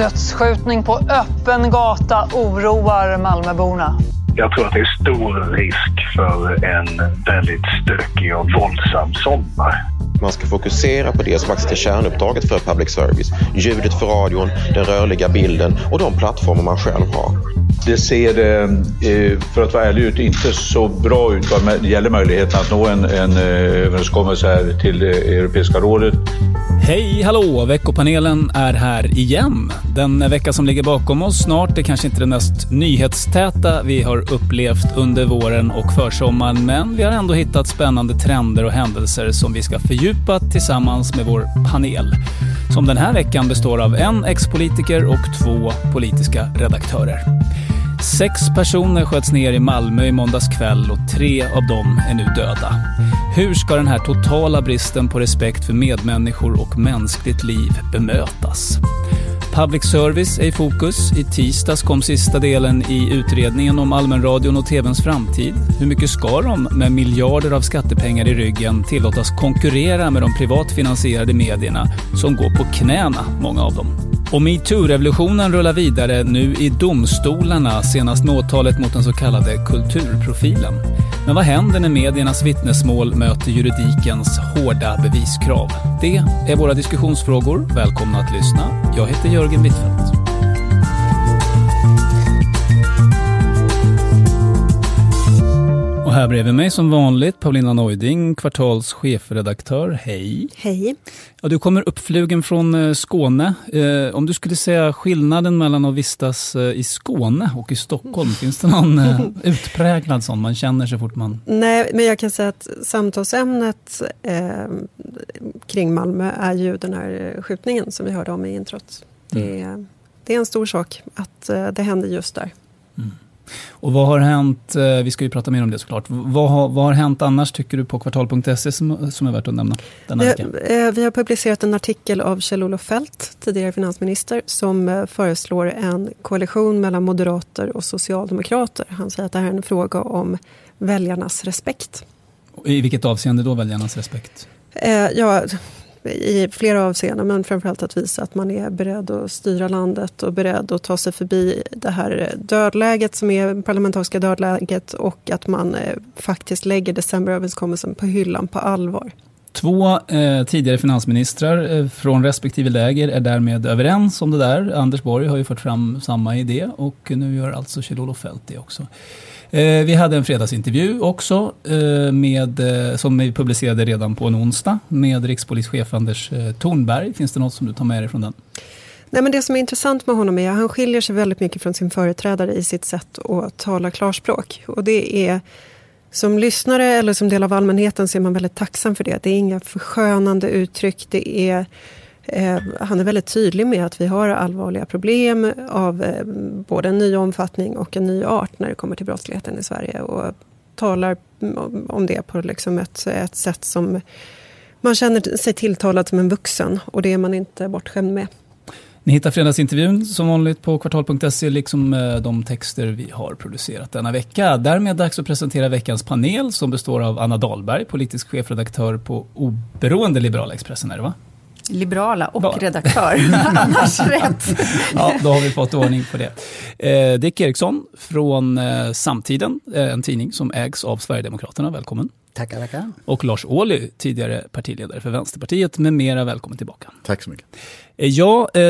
Dödsskjutning på öppen gata oroar Malmöborna. Jag tror att det är stor risk för en väldigt stökig och våldsam sommar. Man ska fokusera på det som faktiskt är kärnuppdraget för public service. Ljudet för radion, den rörliga bilden och de plattformar man själv har. Det ser, eh, eh, för att vara ärlig ut, inte så bra ut vad gäller möjligheten att nå en, en eh, överenskommelse här till Europeiska rådet. Hej, hallå! Veckopanelen är här igen. Den vecka som ligger bakom oss snart är kanske inte den mest nyhetstäta vi har upplevt under våren och försommaren, men vi har ändå hittat spännande trender och händelser som vi ska fördjupa tillsammans med vår panel. Som den här veckan består av en ex-politiker och två politiska redaktörer. Sex personer sköts ner i Malmö i måndags kväll och tre av dem är nu döda. Hur ska den här totala bristen på respekt för medmänniskor och mänskligt liv bemötas? Public service är i fokus. I tisdags kom sista delen i utredningen om allmänradion och TVns framtid. Hur mycket ska de med miljarder av skattepengar i ryggen tillåtas konkurrera med de privat finansierade medierna som går på knäna, många av dem? Och metoo-revolutionen rullar vidare nu i domstolarna, senast med åtalet mot den så kallade kulturprofilen. Men vad händer när mediernas vittnesmål möter juridikens hårda beviskrav? Det är våra diskussionsfrågor. Välkomna att lyssna. Jag heter Jörgen Wittfeldt. Och här bredvid mig som vanligt Paulina Neuding, Kvartals chefredaktör. Hej! Hej! Ja, du kommer uppflugen från eh, Skåne. Eh, om du skulle säga skillnaden mellan att vistas eh, i Skåne och i Stockholm, finns det någon eh, utpräglad sån man känner sig fort man... Nej, men jag kan säga att samtalsämnet eh, kring Malmö är ju den här skjutningen som vi hörde om i introt. Det, mm. det är en stor sak att det händer just där. Mm. Och vad har hänt, eh, vi ska ju prata mer om det såklart, vad har, vad har hänt annars tycker du på kvartal.se som, som är värt att nämna denna vecka? Eh, vi har publicerat en artikel av Kjell-Olof Feldt, tidigare finansminister, som eh, föreslår en koalition mellan moderater och socialdemokrater. Han säger att det här är en fråga om väljarnas respekt. I vilket avseende då väljarnas respekt? Ja, i flera avseenden, men framförallt att visa att man är beredd att styra landet och beredd att ta sig förbi det här dödläget som är parlamentariska dödläget och att man eh, faktiskt lägger decemberöverenskommelsen på hyllan på allvar. Två eh, tidigare finansministrar eh, från respektive läger är därmed överens om det där. Anders Borg har ju fört fram samma idé och nu gör alltså Kjell-Olof Feldt det också. Eh, vi hade en fredagsintervju också, eh, med, eh, som vi publicerade redan på en onsdag, med rikspolischef Anders eh, Thornberg. Finns det något som du tar med dig från den? Nej, men det som är intressant med honom är att han skiljer sig väldigt mycket från sin företrädare i sitt sätt att tala klarspråk. Och det är, som lyssnare eller som del av allmänheten så är man väldigt tacksam för det. Det är inga förskönande uttryck. Det är Eh, han är väldigt tydlig med att vi har allvarliga problem av eh, både en ny omfattning och en ny art när det kommer till brottsligheten i Sverige. Och talar om det på liksom ett, ett sätt som man känner sig tilltalad som en vuxen och det är man inte bortskämd med. Ni hittar fredagsintervjun som vanligt på kvartal.se liksom eh, de texter vi har producerat denna vecka. Därmed dags att presentera veckans panel som består av Anna Dahlberg, politisk chefredaktör på oberoende Liberala Expressen, är det va? Liberala och Bara. redaktör. Annars rätt. ja, då har vi fått ordning på det. Eh, Dick Eriksson från eh, Samtiden, eh, en tidning som ägs av Sverigedemokraterna. Välkommen. Tackar, tackar. Och Lars Ohly, tidigare partiledare för Vänsterpartiet med mera. Välkommen tillbaka. Tack så mycket. Eh, ja, eh,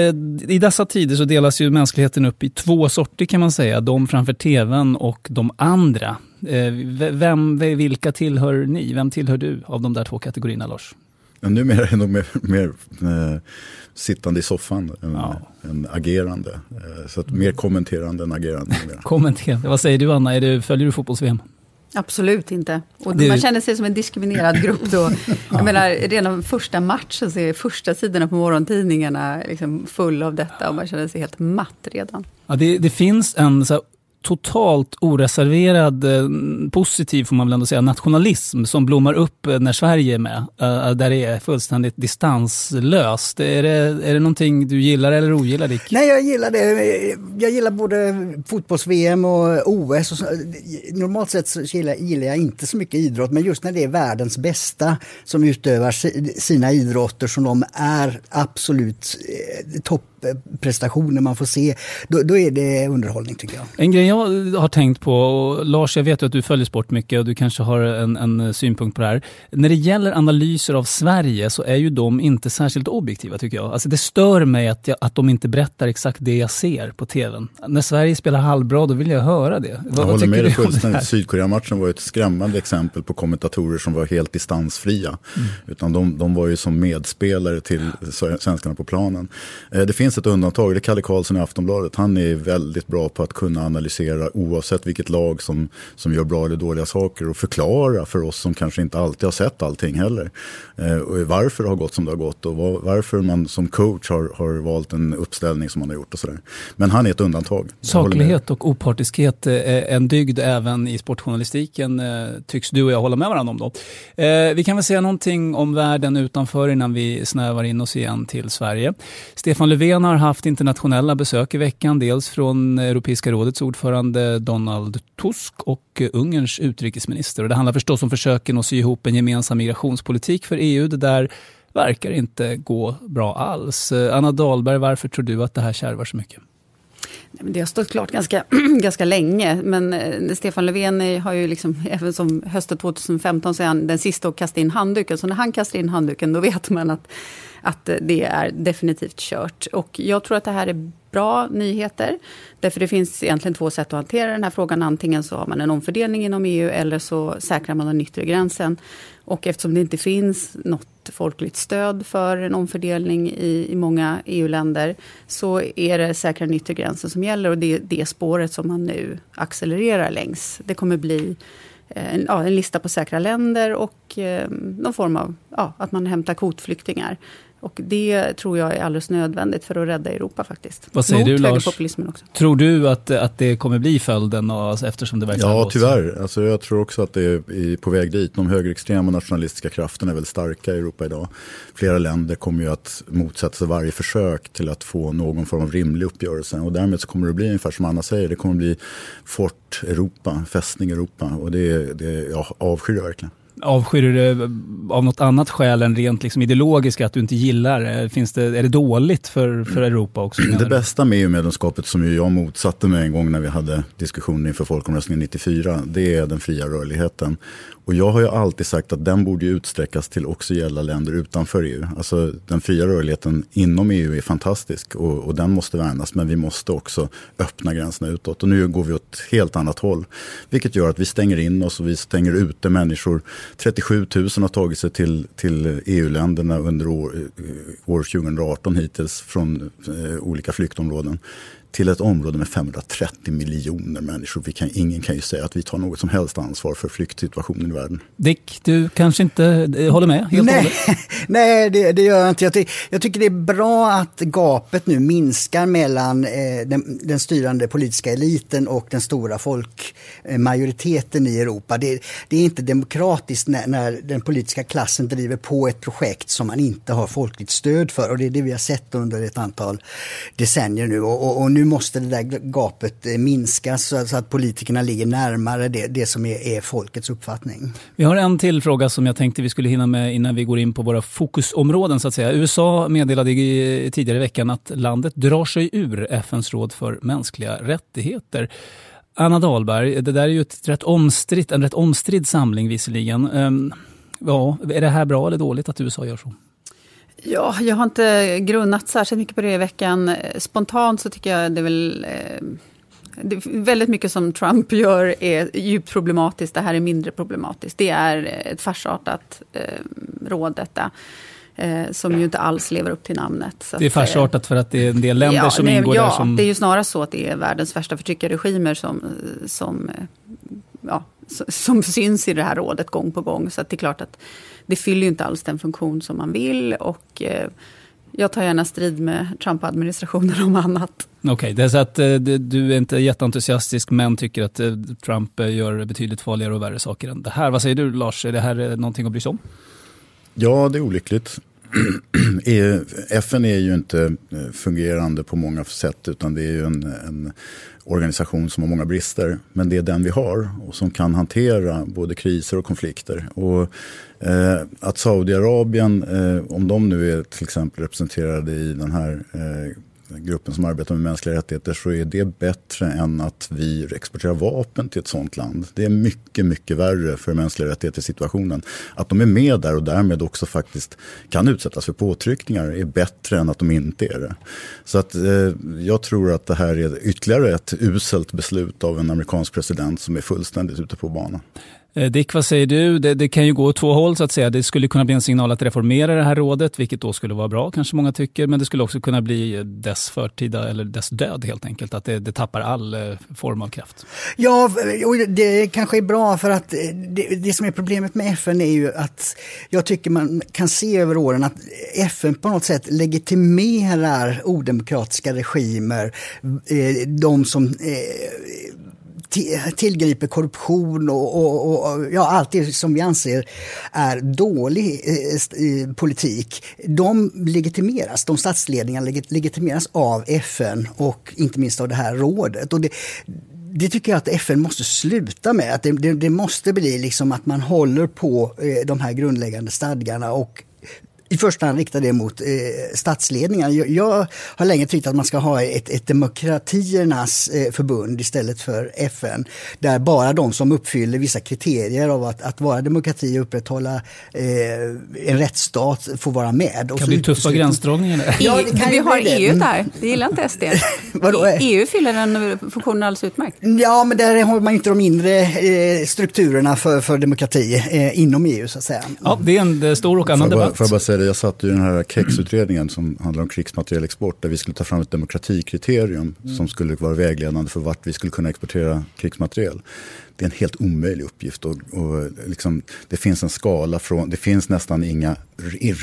i dessa tider så delas ju mänskligheten upp i två sorter kan man säga. De framför tvn och de andra. Eh, vem, vilka tillhör ni? Vem tillhör du av de där två kategorierna, Lars? Ja, numera är jag nog mer, mer eh, sittande i soffan än, ja. än agerande. Eh, så att mer kommenterande än agerande. kommenterande. Vad säger du Anna, är du, följer du fotbolls-VM? Absolut inte. Och det... Man känner sig som en diskriminerad grupp då. Jag menar, redan första matchen så är första sidorna på morgontidningarna liksom full av detta och man känner sig helt matt redan. Ja, det, det finns en så totalt oreserverad, eh, positiv får man väl ändå säga, nationalism som blommar upp eh, när Sverige är med. Eh, där det är fullständigt distanslöst. Är det, är det någonting du gillar eller ogillar Dick? Nej, jag gillar det. Jag gillar både fotbolls-VM och OS. Och så. Normalt sett så gillar, gillar jag inte så mycket idrott, men just när det är världens bästa som utövar sina idrotter som de är absolut topp prestationer man får se, då, då, är det underhållning tycker jag. En grej jag har tänkt på, och Lars jag vet att du följer sport mycket och du kanske har en, en synpunkt på det här. När det gäller analyser av Sverige så är ju de inte särskilt objektiva tycker jag. Alltså det stör mig att, jag, att de inte berättar exakt det jag ser på tvn. När Sverige spelar halvbra då vill jag höra det. Jag vad, håller med dig fullständigt. Sydkorea-matchen var ett skrämmande exempel på kommentatorer som var helt distansfria. Mm. Utan de, de var ju som medspelare till svenskarna på planen. Eh, det finns finns ett undantag, det är Kalle Karlsson i Aftonbladet. Han är väldigt bra på att kunna analysera oavsett vilket lag som, som gör bra eller dåliga saker och förklara för oss som kanske inte alltid har sett allting heller. Eh, och varför det har gått som det har gått och var, varför man som coach har, har valt en uppställning som man har gjort och sådär. Men han är ett undantag. Saklighet och opartiskhet är en dygd även i sportjournalistiken eh, tycks du och jag hålla med varandra om då. Eh, vi kan väl säga någonting om världen utanför innan vi snävar in oss igen till Sverige. Stefan Löfven Löfven har haft internationella besök i veckan. Dels från Europeiska rådets ordförande Donald Tusk och Ungerns utrikesminister. Och det handlar förstås om försöken att sy ihop en gemensam migrationspolitik för EU. Det där verkar inte gå bra alls. Anna Dahlberg, varför tror du att det här kärvar så mycket? Det har stått klart ganska, ganska länge, men eh, Stefan Löfven eh, har ju liksom, även som hösten 2015 så är han den sista att kasta in handduken. Så när han kastar in handduken, då vet man att att det är definitivt kört. Och jag tror att det här är bra nyheter. Därför det finns egentligen två sätt att hantera den här frågan. Antingen så har man en omfördelning inom EU eller så säkrar man den yttre gränsen. Och eftersom det inte finns något folkligt stöd för en omfördelning i, i många EU-länder så är det säkra den yttre gränsen som gäller och det är det spåret som man nu accelererar längs. Det kommer bli eh, en, ja, en lista på säkra länder och eh, någon form av ja, att man hämtar kvotflyktingar. Och det tror jag är alldeles nödvändigt för att rädda Europa faktiskt. Vad säger Mot du Lars? Också. Tror du att, att det kommer bli följden alltså, eftersom det verkar Ja, tyvärr. Alltså, jag tror också att det är på väg dit. De högerextrema nationalistiska krafterna är väldigt starka i Europa idag. Flera länder kommer ju att motsätta sig varje försök till att få någon form av rimlig uppgörelse. Och därmed så kommer det bli ungefär som Anna säger, det kommer bli Fort Europa, fästning Europa. Och det, det jag avskyr verkligen. Avskyr du det eh, av något annat skäl än rent liksom ideologiska, att du inte gillar? Eh, finns det, är det dåligt för, för Europa också? Det bästa med EU-medlemskapet som ju jag motsatte mig en gång när vi hade diskussioner inför folkomröstningen 94, det är den fria rörligheten. Och jag har ju alltid sagt att den borde utsträckas till också gälla länder utanför EU. Alltså den fria rörligheten inom EU är fantastisk och, och, den måste värnas. Men vi måste också öppna gränserna utåt. Och nu går vi åt ett helt annat håll. Vilket gör att vi stänger in oss och vi stänger ute människor. 37 000 har tagit sig till, till EU-länderna under år, eh, år 2018 hittills från eh, olika flyktområden till ett område med 530 miljoner människor. Vi kan, ingen kan ju säga att vi tar något som helst ansvar för flyktsituationen i världen. Dick, du kanske inte eh, håller med helt Nej, nej det, det, gör jag inte. Jag, ty jag, tycker det är bra att gapet nu minskar mellan eh, den, den, styrande politiska eliten och den stora folkmajoriteten i Europa. Det, det, är inte demokratiskt när, när, den politiska klassen driver på ett projekt som man inte har folkligt stöd för. Och det är det vi har sett under ett antal decennier nu. och, och, och nu nu måste det där gapet eh, minskas så att politikerna ligger närmare det, det som är, är, folkets uppfattning. Vi har en till fråga som jag tänkte vi skulle hinna med innan vi går in på våra fokusområden. så att säga. USA meddelade tidigare i veckan att landet drar sig ur FNs råd för mänskliga rättigheter. Anna Dahlberg, det där är ju ett rätt omstritt, en rätt omstridd samling visserligen. Ehm, ja, är det här bra eller dåligt att USA gör så? Ja, jag har inte grunnat särskilt mycket på det i veckan. Spontant så tycker jag det är väl... Eh, det är väldigt mycket som Trump gör är djupt problematiskt. Det här är mindre problematiskt. Det är ett farsartat eh, råd detta. Eh, som ju inte alls lever upp till namnet. det är farsartat för att det är en del länder ja, som nej, ingår ja, där som... det är ju snarast så att det är världens värsta förtryckarregimer som, som, eh, ja, som syns i det här rådet gång på gång. Så det är klart att det fyller ju inte alls den funktion som man vill. Och eh, jag tar gärna strid med Trump-administrationen om annat. Okej, okay, det är så att eh, du är inte jätteentusiastisk men tycker att eh, Trump gör betydligt farligare och värre saker än det här. Vad säger du Lars, är det här någonting att bry sig om? Ja, det är olyckligt. FN är ju inte eh, fungerande på många sätt utan det är ju en, en organisation som har många brister. Men det är den vi har och som kan hantera både kriser och konflikter. Och, eh, att Saudiarabien, eh, om de nu är till exempel representerade i den här eh, gruppen som arbetar med mänskliga rättigheter så är det bättre än att vi exporterar vapen till ett sånt land. Det är mycket, mycket värre för mänskliga rättigheter situationen. Att de är med där och därmed också faktiskt kan utsättas för påtryckningar är bättre än att de inte är det. Så att eh, jag tror att det här är ytterligare ett uselt beslut av en amerikansk president som är fullständigt ute på banan. Eh, Dick, vad säger du? Det, det, kan ju gå åt två håll så att säga. Det skulle kunna bli en signal att reformera det här rådet, vilket då skulle vara bra, kanske många tycker. Men det skulle också kunna bli dess förtida, eller dess död helt enkelt. Att det, det tappar all eh, form av kraft. Ja, eh, och det kanske är bra för att det, det, som är problemet med FN är ju att jag tycker man kan se över åren att FN på något sätt legitimerar odemokratiska regimer. De som tillgriper korruption och, och, och, ja, allt det som vi anser är dålig eh, politik. De legitimeras, de statsledningarna legitimeras av FN och inte minst av det här rådet. Och det, det tycker jag att FN måste sluta med. Att det, det, det måste bli liksom att man håller på eh, de här grundläggande stadgarna och i första hand rikta det mot eh, statsledningar. Jag, jag, har länge tyckt att man ska ha ett, ett demokratiernas eh, förbund istället för FN. Där bara de som uppfyller vissa kriterier av att, att vara demokrati och upprätthålla eh, en rättsstat får vara med. Det kan bli tuffa gränsdragningar. Ja, det kan vi har EU där, det gillar inte SD. EU fyller den funktionen alldeles utmärkt. Ja, men där har man inte de inre eh, strukturerna för, för demokrati eh, inom EU så att säga. Ja, det är en stor och annan debatt. Får jag bara säga det, jag satt i den här KEX-utredningen som handlar om krigsmaterielexport där vi skulle ta fram ett demokratikriterium mm. som skulle vara vägledande för vart vi skulle kunna exportera krigsmateriel. Det är en helt omöjlig uppgift och, och liksom, det finns en skala från, det finns nästan inga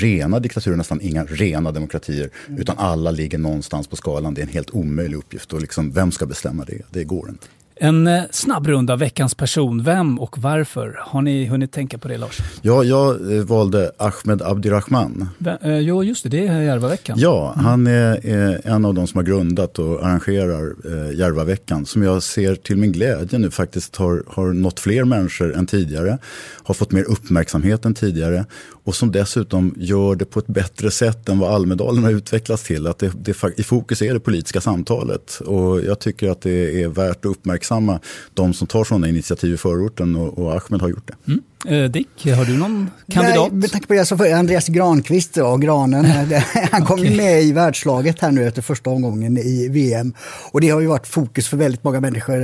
rena diktaturer, nästan inga rena demokratier mm. utan alla ligger någonstans på skalan. Det är en helt omöjlig uppgift och liksom, vem ska bestämma det? Det går inte. En eh, snabb runda veckans person. Vem och varför? Har ni hunnit tänka på det Lars? Ja, jag eh, valde Ahmed Abdirahman. Eh, jo, just det. Det är Järvaveckan. Ja, mm. han är, är, en av de som har grundat och arrangerar eh, Järvaveckan. Som jag ser till min glädje nu faktiskt har, har nått fler människor än tidigare. Har fått mer uppmärksamhet än tidigare. Och som dessutom gör det på ett bättre sätt än vad Almedalen har utvecklats till. Att det, det, I fokus är det politiska samtalet. Och jag tycker att det är värt att uppmärksamma de som tar sådana initiativ i förorten och, och Ahmed har gjort det. Mm. Eh, Dick, har du någon kandidat? Nej, med tanke på det så får Andreas Granqvist då, Granen. Han kom okay. med i världslaget här nu efter första omgången i VM. Och det har ju varit fokus för väldigt många människor,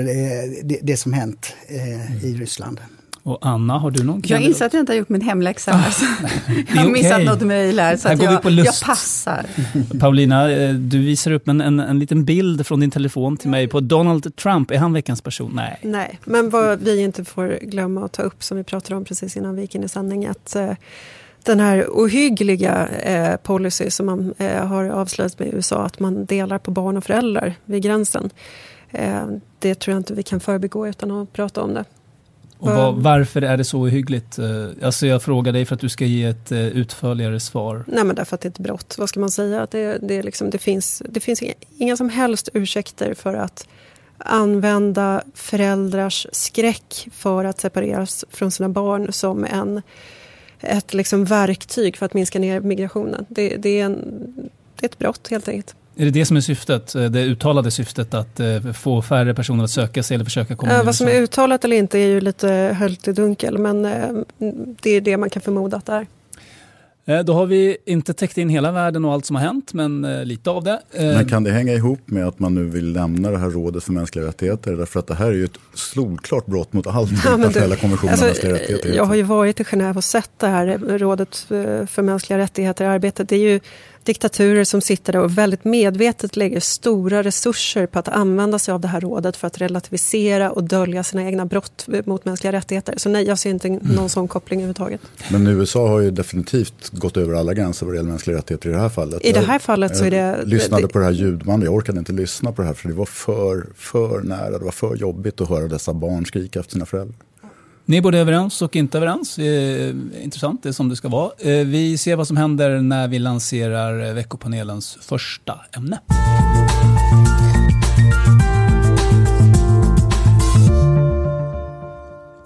det, det som hänt eh, i Ryssland. Och Anna, har du någon? Jag inser att jag inte har gjort min hemläxa. Ah, alltså. jag har missat okay. något mejl här, så här jag, jag, passar. Paulina, eh, du visar upp en, en, en liten bild från din telefon till mig på Donald Trump. Är han veckans person? Nej. Nej, men vad vi inte får glömma att ta upp, som vi pratade om precis innan vi gick in i sändning, att eh, den här ohyggliga eh, policy som man eh, har avslöjat med USA, att man delar på barn och föräldrar vid gränsen. Eh, det tror jag inte vi kan förbigå utan att prata om det. Och var, varför är det så ohyggligt? Eh, alltså jag frågar dig för att du ska ge ett eh, utförligare svar. Nej men därför att det är ett brott. Vad ska man säga? Det, det, liksom, det finns, det finns inga, inga som helst ursäkter för att använda föräldrars skräck för att separeras från sina barn som en, ett liksom verktyg för att minska ner migrationen. Det, det, är, en, det är ett brott helt enkelt. Är det det som är syftet? Eh, det uttalade syftet att eh, få färre personer att söka sig eller försöka komma ja, in Vad som är uttalat eller inte är ju lite höljt i dunkel, men eh, det är det man kan förmoda att det är. Då har vi inte täckt in hela världen och allt som har hänt, men lite av det. Men kan det hänga ihop med att man nu vill lämna det här rådet för mänskliga rättigheter? Därför att det här är ju ett solklart brott mot allt ja, internationella konventioner alltså, om mänskliga rättigheter. Jag har ju varit i Genève och sett det här rådet för mänskliga rättigheter i arbetet. Det är ju diktaturer som sitter där och väldigt medvetet lägger stora resurser på att använda sig av det här rådet för att relativisera och dölja sina egna brott mot mänskliga rättigheter. Så nej, jag ser inte någon mm. sån koppling överhuvudtaget. Men USA har ju definitivt gått över alla gränser vad det gäller mänskliga rättigheter i det här fallet. I det här fallet så är det... Jag lyssnade på det här ljudbandet, jag orkade inte lyssna på det här för det var för, för nära, det var för jobbigt att höra dessa barn skrika efter sina föräldrar. Ni är både överens och inte överens. Eh, intressant, det är som det ska vara. Eh, vi ser vad som händer när vi lanserar eh, veckopanelens första ämne.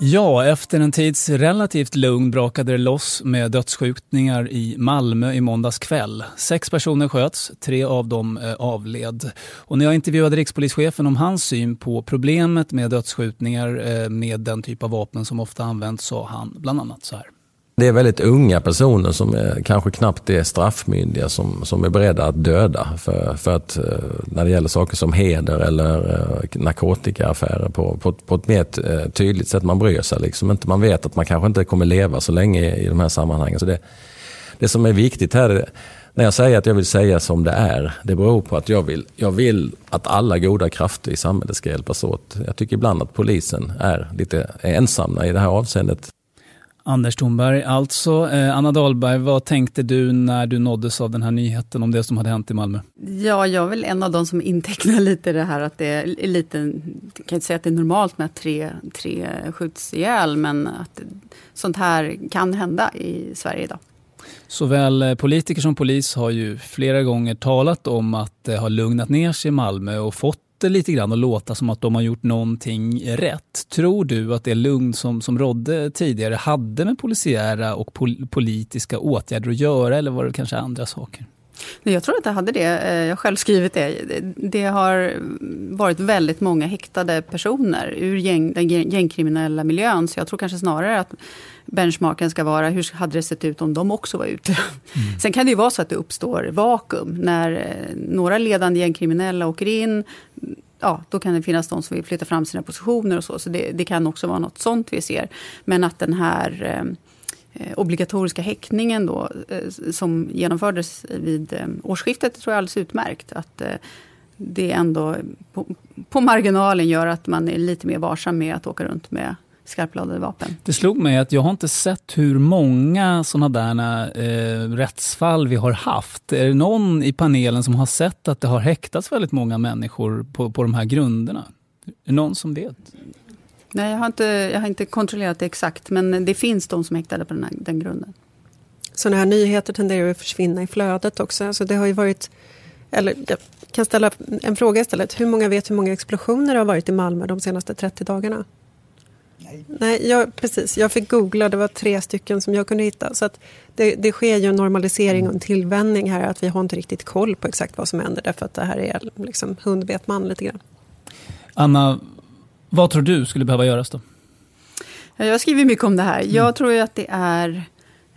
Ja, efter en tids relativt lugn brakade det loss med dödsskjutningar i Malmö i måndags kväll. Sex personer sköts, tre av dem eh, avled. Och när jag intervjuade rikspolischefen om hans syn på problemet med dödsskjutningar eh, med den typ av vapen som ofta används sa han bland annat så här. Det är väldigt unga personer som är, kanske knappt är straffmyndiga som, som är beredda att döda. För, för att eh, när det gäller saker som heder eller eh, narkotikaaffärer på, på, på ett mer eh, tydligt sätt. Man bryr sig liksom inte. Man vet att man kanske inte kommer leva så länge i de här sammanhangen. Så det, det som är viktigt här när jag säger att jag vill säga som det är, det beror på att jag vill, jag vill att alla goda krafter i samhället ska hjälpas åt. Jag tycker ibland att polisen är lite ensamma i det här avseendet. Anders Thornberg, alltså. Eh, Anna Dahlberg, vad tänkte du när du nåddes av den här nyheten om det som hade hänt i Malmö? Ja, jag är väl en av de som intecknar lite det här att det är lite, jag kan inte säga att det är normalt med tre, tre skjuts ihjäl, men att sånt här kan hända i Sverige idag. Såväl eh, politiker som polis har ju flera gånger talat om att det har lugnat ner sig i Malmö och fått det lite grann att låta som att de har gjort någonting rätt. Tror du att det lugn som, som rådde tidigare hade med polisiära och pol politiska åtgärder att göra eller var det kanske andra saker? Jag tror att det hade det. Eh, jag har själv skrivit det. Det har varit väldigt många häktade personer ur gäng, den gängkriminella miljön. Så jag tror kanske snarare att benchmarken ska vara hur hade det sett ut om de också var ute. Mm. Sen kan det ju vara så att det uppstår vakuum när eh, några ledande gängkriminella åker in. Ja, då kan det finnas de som vill flytta fram sina positioner och så. Så det, det kan också vara något sånt vi ser. Men att den här eh, eh obligatoriska häktningen då, eh, som genomfördes vid eh, årsskiftet tror jag är alldeles utmärkt. Att eh, det ändå på, på marginalen gör att man är lite mer varsam med att åka runt med skarpladdade vapen. Det slog mig att jag har inte sett hur många sådana där eh, rättsfall vi har haft. Är det någon i panelen som har sett att det har häktats väldigt många människor på, på de här grunderna? Är det någon som vet? Nej, jag har, inte, jag har inte kontrollerat det exakt, men det finns de som är häktade på den, här, den grunden. Sådana här nyheter tenderar att försvinna i flödet också. Alltså det har ju varit, eller jag kan ställa en fråga istället. Hur många vet hur många explosioner det har varit i Malmö de senaste 30 dagarna? Nej, Nej jag, precis. Jag fick googla, det var tre stycken som jag kunde hitta. Så att det, det sker ju en normalisering och en tillvänjning här. Att vi har inte riktigt koll på exakt vad som händer. Därför att det här är liksom hund vet man lite grann. Anna, vad tror du skulle behöva göras då? Jag skriver mycket om det här. Jag mm. tror att det är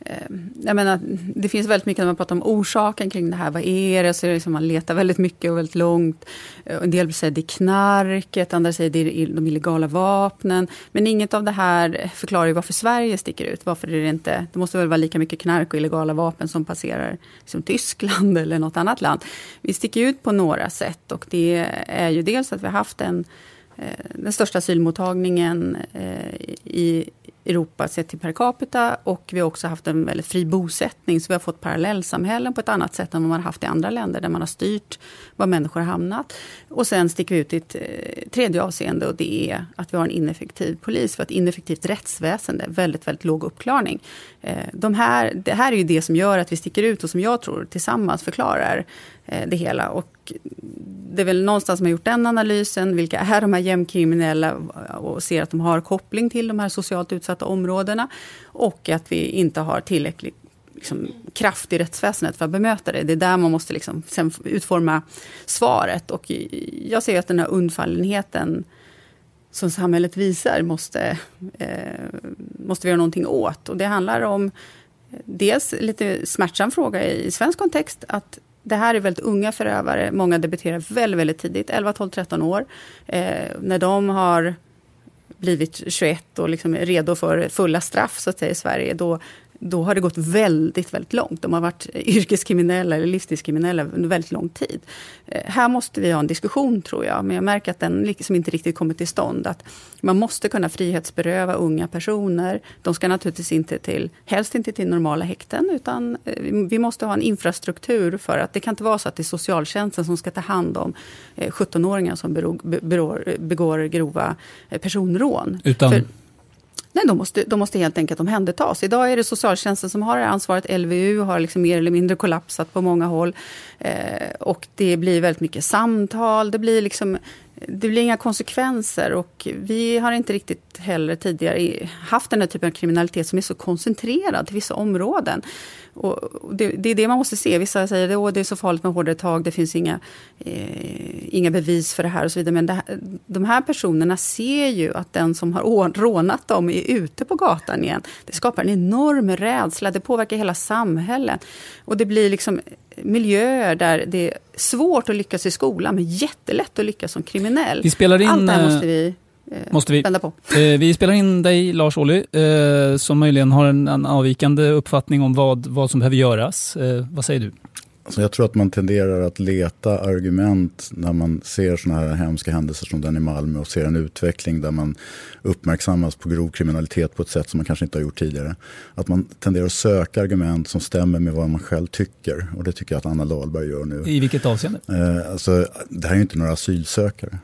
Ehm, jag menar, det finns väldigt mycket när man pratar om orsaken kring det här. Vad är det? Så är det liksom man letar väldigt mycket och väldigt långt. Eh, en del säger det är knarket, andra säger det är de illegala vapnen. Men inget av det här förklarar ju varför Sverige sticker ut. Varför är det inte... Det måste väl vara lika mycket knark och illegala vapen som passerar liksom Tyskland eller något annat land. Vi sticker ut på några sätt och det är ju dels att vi har haft en eh, den största asylmottagningen eh, i Europa sett till per capita och vi har också haft en väldigt fri bosättning så vi har fått parallellsamhällen på ett annat sätt än vad man har haft i andra länder där man har styrt var människor har hamnat. Och sen sticker vi ut i ett eh, tredje avseende och det är att vi har en ineffektiv polis. För ett ineffektivt rättsväsende, väldigt, väldigt låg uppklarning. Eh, de här, det här är ju det som gör att vi sticker ut och som jag tror tillsammans förklarar Eh, det hela. Och det är väl någonstans som har gjort den analysen. Vilka är de här gängkriminella och ser att de har koppling till de här socialt utsatta områdena. Och att vi inte har tillräckligt liksom, kraft i rättsväsendet för att bemöta det. Det är där man måste liksom, sen utforma svaret. Och jag ser att den här undfallenheten som samhället visar måste, eh, måste vi göra någonting åt. Och det handlar om eh, dels lite smärtsam fråga i svensk kontext, att det här är väldigt unga förövare. Många debuterar väldigt, väldigt tidigt, 11, 12, 13 år. Eh, när de har blivit 21 och liksom är redo för fulla straff så att säga, i Sverige, då då har det gått väldigt, väldigt långt. De har varit yrkeskriminella eller livstidskriminella under väldigt lång tid. Eh, här måste vi ha en diskussion tror jag, men jag märker att den liksom inte riktigt kommer till stånd. Att man måste kunna frihetsberöva unga personer. De ska naturligtvis inte till, helst inte till normala häkten, utan eh, vi måste ha en infrastruktur för att det kan inte vara så att det är socialtjänsten som ska ta hand om 17-åringar eh, som begår, begår grova personrån. Utan för, Nej, de måste, de måste helt enkelt omhändertas. Idag är det socialtjänsten som har det ansvaret. LVU har liksom mer eller mindre kollapsat på många håll. Eh, och det blir väldigt mycket samtal. Det blir, liksom, det blir inga konsekvenser. Och vi har inte riktigt heller tidigare haft den här typen av kriminalitet som är så koncentrerad till vissa områden. Och det, det, är det man måste se. Vissa säger att det är så farligt med hårdare tag, det finns inga, eh, inga bevis för det här och så vidare. Men det, de här personerna ser ju att den som har rånat dem är ute på gatan igen. Det skapar en enorm rädsla, det påverkar hela samhället. Och det blir liksom miljöer där det är svårt att lyckas i skolan, men jättelätt att lyckas som kriminell. Vi spelar in, Allt det här måste vi Eh, måste vi. vända på. Eh, vi spelar in dig, Lars Ohly, eh, som möjligen har en, en avvikande uppfattning om vad, vad som behöver göras. vad säger du? Alltså jag tror att man tenderar att leta argument när man ser sådana här hemska händelser som den i Malmö och ser en utveckling där man uppmärksammas på grov kriminalitet på ett sätt som man kanske inte har gjort tidigare. Att man tenderar att söka argument som stämmer med vad man själv tycker. Och det tycker jag att Anna Dahlberg gör nu. I vilket avseende? Eh, alltså, det här är ju inte några asylsökare.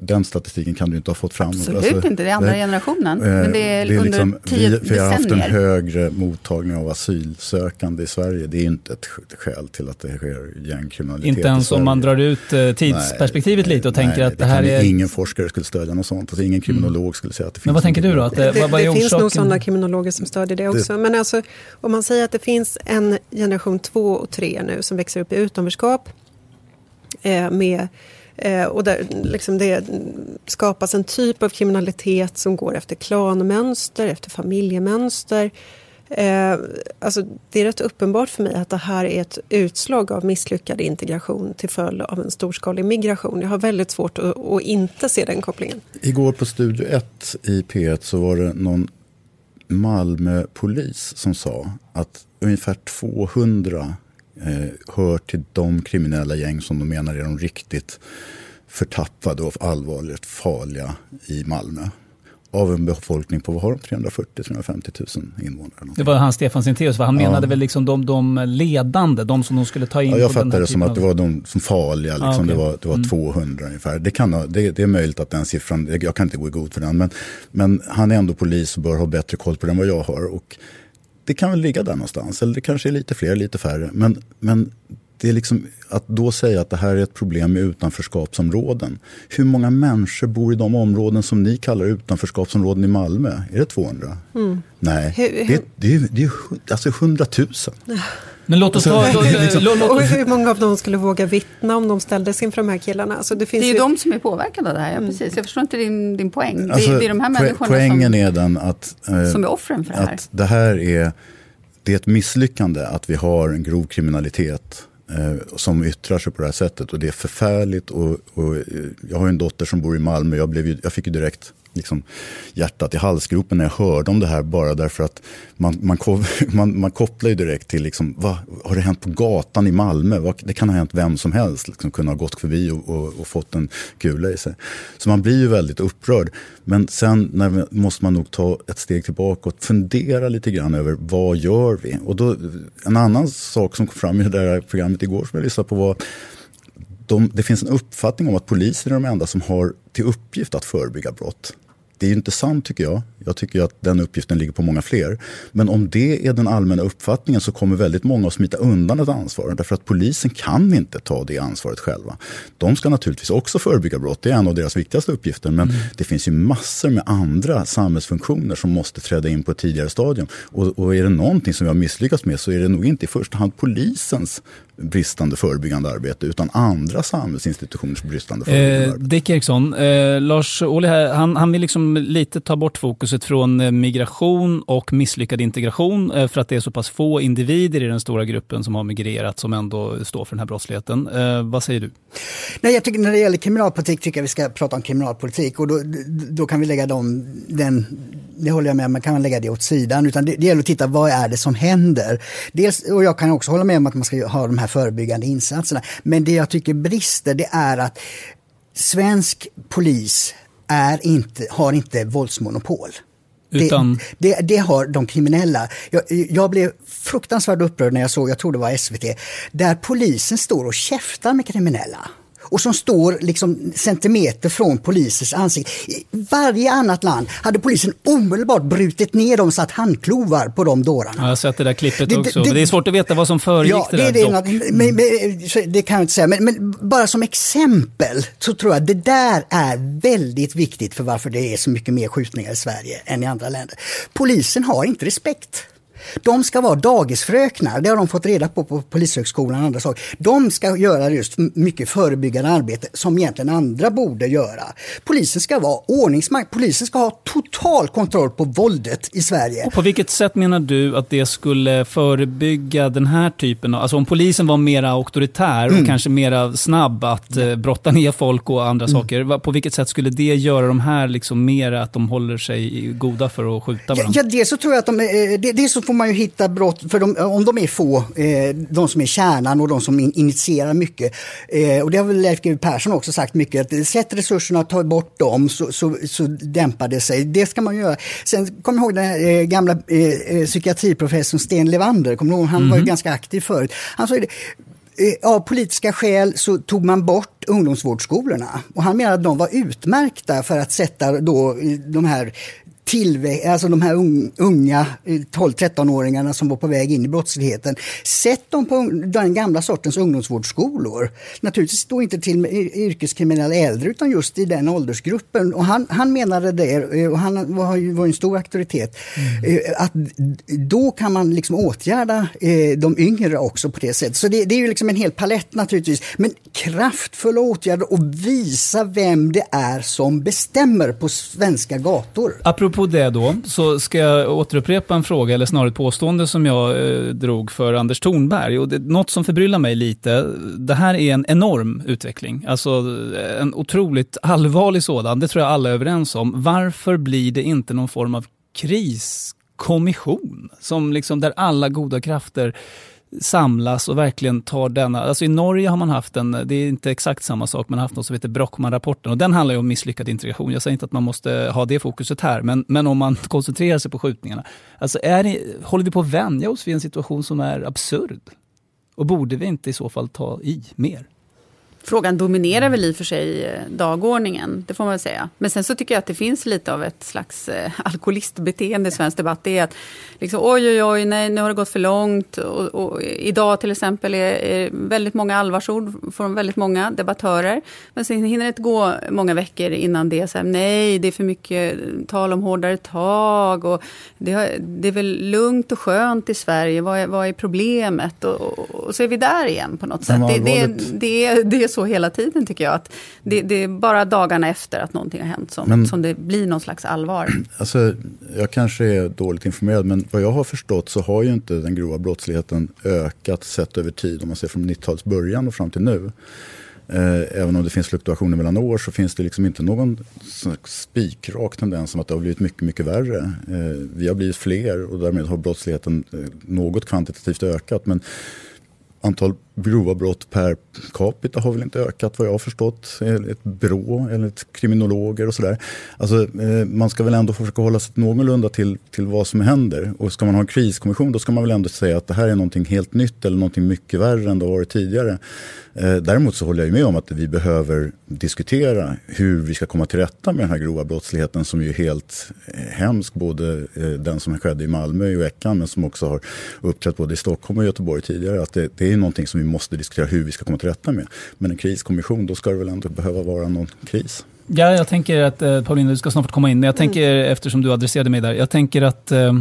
Den statistiken kan du inte ha fått fram. Absolut alltså, inte, det är andra det, generationen. Eh, men det är, det är under liksom, tio vi, vi har haft en högre mottagning av asylsökande i Sverige. Det är inte ett skäl till att det sker gängkriminalitet Inte ens om man drar ut eh, tidsperspektivet nej, lite och tänker nej, att det, det här är... Ingen forskare skulle stödja något sånt. Alltså, ingen kriminolog mm. skulle säga att det finns... Men vad tänker du då? Att det, det, vad, vad det finns nog sådana kriminologer som stödjer det också. Men alltså, om man säger att det finns en generation två och tre nu som växer upp i utanförskap eh, med Eh, och där liksom det skapas en typ av kriminalitet som går efter klanmönster, efter familjemönster. Eh, alltså det är rätt uppenbart för mig att det här är ett utslag av misslyckad integration till följd av en storskalig migration. Jag har väldigt svårt att, att inte se den kopplingen. Igår på Studio 1 i P1 så var det någon Malmöpolis som sa att ungefär 200 eh, hör till de kriminella gäng som de menar är de riktigt förtappade och allvarligt farliga i Malmö. Av en befolkning på, vad har de, 340-350 000 invånare. Det var han Stefan Sintéus, han menade väl liksom de, de ledande, de som de skulle ta in? Ja, jag fattade det som att det var de som farliga, liksom. ah, okay. det var, det var mm. 200 ungefär. Det, kan, det, det, är möjligt att den siffran, jag kan inte gå i god för den, men, men han är ändå polis och bör ha bättre koll på den än vad jag har. Och det kan väl ligga där någonstans. Eller det kanske är lite fler, lite färre. Men, men det är liksom att då säga att det här är ett problem med utanförskapsområden. Hur många människor bor i de områden som ni kallar utanförskapsområden i Malmö? Är det 200? Mm. Nej, hur, hur? Det, det, är, det är alltså 100 000. Men låt oss ta... Liksom, och hur många av dem skulle våga vittna om de ställdes inför de här killarna? Alltså det, finns det är ju de som är påverkade av det här, ja, mm. precis. Jag förstår inte din, din poäng. Alltså, det, det, är de här människorna poängen som, är den att... Eh, som är offren för det här. Att det här är... Det är ett misslyckande att vi har en grov kriminalitet Eh, som yttrar sig på det här sättet. Och det är förfärligt. Och, och eh, jag har en dotter som bor i Malmö. Jag, blev ju, jag fick ju direkt liksom, hjärtat i halsgropen när jag hörde om det här bara därför att man, man, man, man kopplar ju direkt till liksom, vad har det hänt på gatan i Malmö? Det kan ha hänt vem som helst, liksom, kunna ha gått förbi och, och, och, fått en kula i sig. Så man blir ju väldigt upprörd. Men sen när, måste man nog ta ett steg tillbaka och fundera lite grann över vad gör vi? Och då, en annan sak som kom fram i det där programmet igår som jag lyssnade på var de, det finns en uppfattning om att poliser är de enda som har till uppgift att förebygga brott. Det är inte sant tycker jag. Jag tycker att den uppgiften ligger på många fler. Men om det är den allmänna uppfattningen så kommer väldigt många att smita undan ett ansvar. Därför att polisen kan inte ta det ansvaret själva. De ska naturligtvis också förebygga brott, det är en av deras viktigaste uppgifter. Men mm. det finns ju massor med andra samhällsfunktioner som måste träda in på ett tidigare stadium. Och, och är det någonting som vi har misslyckats med så är det nog inte i första hand polisens bristande förebyggande arbete utan andra samhällsinstitutioners bristande förebyggande eh, arbete. Dick Eriksson, eh, Lars Ohly han, han vill liksom lite ta bort fokuset från eh, migration och misslyckad integration eh, för att det är så pass få individer i den stora gruppen som har migrerat som ändå står för den här brottsligheten. Eh, vad säger du? Nej, jag tycker när det gäller kriminalpolitik tycker jag vi ska prata om kriminalpolitik och då, då kan vi lägga dem, den, det håller jag med om, man kan lägga det åt sidan utan det, det gäller att titta vad är det som händer. Dels, och jag kan också hålla med om att man ska ha de här förebyggande insatserna. Men det jag tycker brister det är att svensk polis är inte, har inte våldsmonopol. Utan... Det, det, det, har de kriminella. Jag, jag, blev fruktansvärt upprörd när jag såg, jag tror det var SVT, där polisen står och käftar med kriminella och som står liksom centimeter från polisens ansikte. I varje annat land hade polisen omedelbart brutit ner dem och satt handklovar på de dårarna. jag har sett det där klippet det, också. Det, det, är svårt att veta vad som föregick ja, det, där. Det, något, men, men, det kan jag inte säga, men, men, bara som exempel så tror jag att det där är väldigt viktigt för varför det är så mycket mer skjutningar i Sverige än i andra länder. Polisen har inte respekt. De ska vara dagisfröknar, det har de fått reda på på Polishögskolan och andra saker. De ska göra just mycket förebyggande arbete som egentligen andra borde göra. Polisen ska vara ordningsmakt, polisen ska ha total kontroll på våldet i Sverige. Och på vilket sätt menar du att det skulle förebygga den här typen av, alltså om polisen var mer auktoritär och mm. kanske mer snabb att eh, brotta ner folk och andra mm. saker, på vilket sätt skulle det göra de här liksom mer att de håller sig goda för att skjuta varandra? Ja, dels så tror jag att de, eh, det, det så får man ju hitta brott, för de, om de är få, eh, de som är kärnan och de som in, initierar mycket. Eh, och det har väl Leif GW Persson också sagt mycket, att sätt resurserna, ta bort dem så, så, så dämpar det sig. Det ska man göra. Sen kom jag ihåg den här, eh, gamla eh, psykiatriprofessorn Sten Levander, kommer ihåg? han mm var ju mhm. ganska aktiv förut. Han sa det, eh, av politiska skäl så tog man bort ungdomsvårdsskolorna. Och han menade att de var utmärkta för att sätta då de här tillväxt, alltså de här unga 12-13-åringarna som var på väg in i brottsligheten. Sätt dem på den gamla sortens ungdomsvårdsskolor. Naturligtvis då inte till yrkeskriminella äldre utan just i den åldersgruppen. Och han, han menade det, eh, och han var ju en stor auktoritet, mm. Eh, att då kan man liksom åtgärda eh, de yngre också på det sättet. Så det, det är ju liksom en hel palett naturligtvis. Men kraftfulla åtgärder och visa vem det är som bestämmer på svenska gator. Apropå på det då, så ska jag återupprepa en fråga, eller snarare ett påstående som jag eh, drog för Anders Thornberg. Och det, något som förbryllar mig lite, det här är en enorm utveckling. Alltså eh, en otroligt allvarlig sådan, det tror jag alla är överens om. Varför blir det inte någon form av kriskommission, som liksom där alla goda krafter samlas och verkligen tar denna... Alltså I Norge har man haft en, det är inte exakt samma sak, man har haft något som heter Brockman-rapporten och den handlar ju om misslyckad integration. Jag säger inte att man måste ha det fokuset här, men, men om man koncentrerar sig på skjutningarna. Alltså är det, håller vi på att vänja oss vid en situation som är absurd? Och borde vi inte i så fall ta i mer? Frågan dominerar väl i och för sig eh, dagordningen, det får man väl säga. Men sen så tycker jag att det finns lite av ett slags eh, alkoholistbeteende i svensk debatt. Det är att liksom, oj, oj, oj, nej, nu har det gått för långt. Och, och idag till exempel är, är, väldigt många allvarsord från väldigt många debattörer. Men sen hinner det inte gå många veckor innan det är så här, nej, det är för mycket tal om hårdare tag. Och det, har, det är väl lugnt och skönt i Sverige, vad är, vad är problemet? Och, och, och så är vi där igen på något sätt. Det, det, det, det, är så hela tiden tycker jag. Att det, det, är bara dagarna efter att någonting har hänt som, men, som det blir någon slags allvar. Alltså, jag kanske är dåligt informerad men vad jag har förstått så har ju inte den grova brottsligheten ökat sett över tid om man ser från 90-talets början och fram till nu. Eh, även om det finns fluktuationer mellan år så finns det liksom inte någon spikrak tendens som att det har blivit mycket, mycket värre. Eh, vi har blivit fler och därmed har brottsligheten eh, något kvantitativt ökat. Men antal grova brott per capita har väl inte ökat vad jag har förstått. Ett brå eller ett kriminologer och sådär. Alltså, eh, man ska väl ändå försöka hålla sig någorlunda till, till vad som händer. Och ska man ha en kriskommission då ska man väl ändå säga att det här är någonting helt nytt eller någonting mycket värre än det har varit tidigare. Eh, däremot så håller jag med om att vi behöver diskutera hur vi ska komma till rätta med den här grova brottsligheten som ju är helt eh, hemsk. Både den som skedde i Malmö i veckan men som också har uppträtt både i Stockholm och Göteborg tidigare. Att det, det är någonting som vi måste diskutera hur vi ska komma till rätta med. Men en kriskommission, då ska det väl ändå behöva vara någon kris. Ja, jag tänker att, eh, Paulina, du ska snart komma in. Jag tänker, mm. eftersom du adresserade mig där, jag tänker att eh,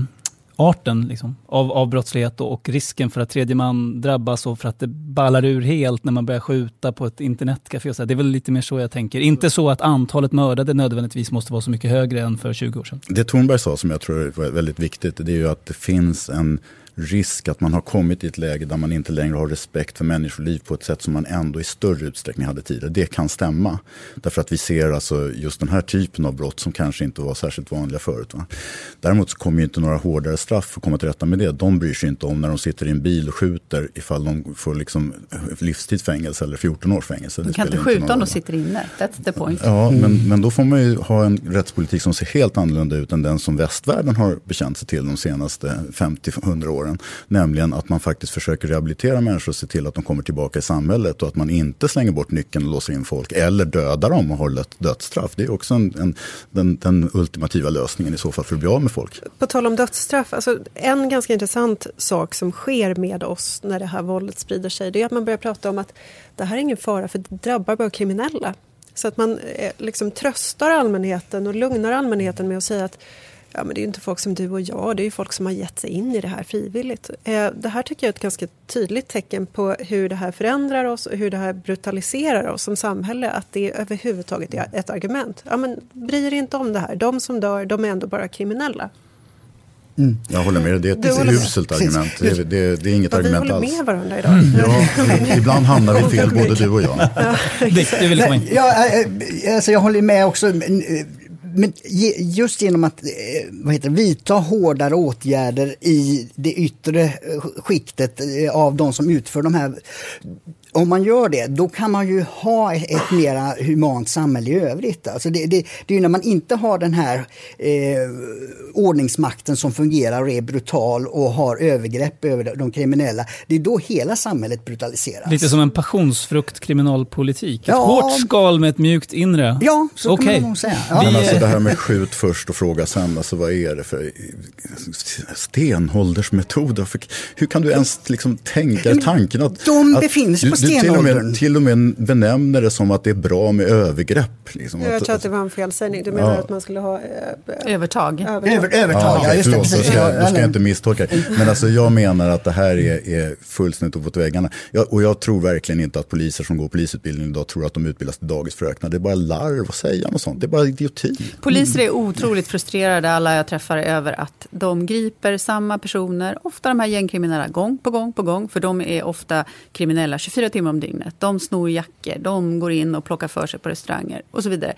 arten liksom, av, av brottslighet och, och risken för att tredje man drabbas och för att det ballar ur helt när man börjar skjuta på ett internetcafé. Det är väl lite mer så jag tänker. Inte så att antalet mördade nödvändigtvis måste vara så mycket högre än för 20 år sedan. Det Thornberg sa som jag tror är väldigt viktigt, det är ju att det finns en risk att man har kommit i ett läge där man inte längre har respekt för människoliv på ett sätt som man ändå i större utsträckning hade tidigare. Det kan stämma. Därför att vi ser alltså just den här typen av brott som kanske inte var särskilt vanliga förut. Va? Däremot så kommer ju inte några hårdare straff för att komma till rätta med det. De bryr sig inte om när de sitter i en bil och skjuter ifall de får liksom livstidsfängelse eller 14 års fängelse. De kan inte skjuta om de sitter inne. That's the point. Ja, men, men då får man ju ha en rättspolitik som ser helt annorlunda ut än den som västvärlden har bekänt sig till de senaste 50-100 åren åren. Nämligen att man faktiskt försöker rehabilitera människor och se till att de kommer tillbaka i samhället och att man inte slänger bort nyckeln och låser in folk eller dödar dem och håller ett dödsstraff. Det är också en, en, den, den ultimativa lösningen i så fall för att bli av med folk. På tal om dödsstraff, alltså en ganska intressant sak som sker med oss när det här våldet sprider sig, det är att man börjar prata om att det här är ingen fara för det drabbar bara kriminella. Så att man eh, liksom tröstar allmänheten och lugnar allmänheten med att säga att ja, men det är ju inte folk som du och jag, det är ju folk som har gett sig in i det här frivilligt. Eh, det här tycker jag är ett ganska tydligt tecken på hur det här förändrar oss och hur det här brutaliserar oss som samhälle, att det överhuvudtaget är ett argument. Ja, men bry er inte om det här, de som dör, de är ändå bara kriminella. Mm. Jag håller med, det är ett uselt argument. Det, det, det, är inget ja, argument alls. Vi håller med varandra idag. Ja, ibland hamnar vi fel, både du och jag. Du vill komma in. Ja, alltså jag håller med också men just genom att eh, vad heter, vidta hårdare åtgärder i det yttre eh, skiktet eh, av de som utför de här om man gör det, då kan man ju ha ett mera humant samhälle i övrigt. Alltså det, det, det är ju när man inte har den här eh, ordningsmakten som fungerar och är brutal och har övergrepp över de kriminella. Det är då hela samhället brutaliseras. Lite som en passionsfrukt kriminalpolitik. Ett ja, hårt skal med ett mjukt inre. Ja, så okay. kan man nog säga. Ja. Men alltså det här med skjut först och fråga sen, alltså vad är det för stenåldersmetod? Hur kan du ens liksom tänka tanken att... De befinner sig på du till och, med, till och med benämner det som att det är bra med övergrepp. Liksom. Jag tror att det var en felsägning. Du menar ja. att man skulle ha... Äh, övertag. Övertag, Över, övertag. ja, just det. Förlåt, då ska, jag, då ska jag inte misstolka. Men alltså, jag menar att det här är, är fullständigt uppåt väggarna. Jag, och jag tror verkligen inte att poliser som går polisutbildning idag tror att de utbildas till dagisfröknar. Det är bara larv att säga något sånt. Det är bara idioti. Poliser är otroligt frustrerade, alla jag träffar, över att de griper samma personer, ofta de här gängkriminella, gång på gång på gång. För de är ofta kriminella 24 timmar om dygnet. De snor jackor, de går in och plockar för sig på restauranger och så vidare.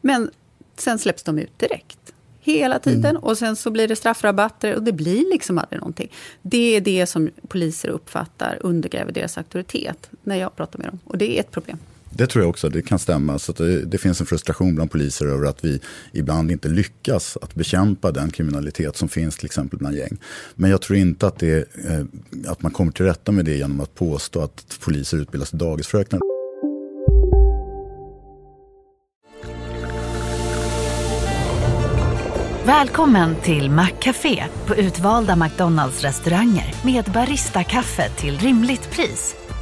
Men sen släpps de ut direkt. Hela tiden. Mm. Och sen så blir det straffrabatter och det blir liksom aldrig någonting. Det är det som poliser uppfattar undergräver deras auktoritet när jag pratar med dem. Och det är ett problem. Det tror jag också, det kan stämma. Så det, det, finns en frustration bland poliser över att vi ibland inte lyckas att bekämpa den kriminalitet som finns till exempel bland gäng. Men jag tror inte att, det, eh, att man kommer till rätta med det genom att påstå att poliser utbildas till dagisfröknar. Välkommen till Maccafé på utvalda McDonalds restauranger med Baristakaffe till rimligt pris.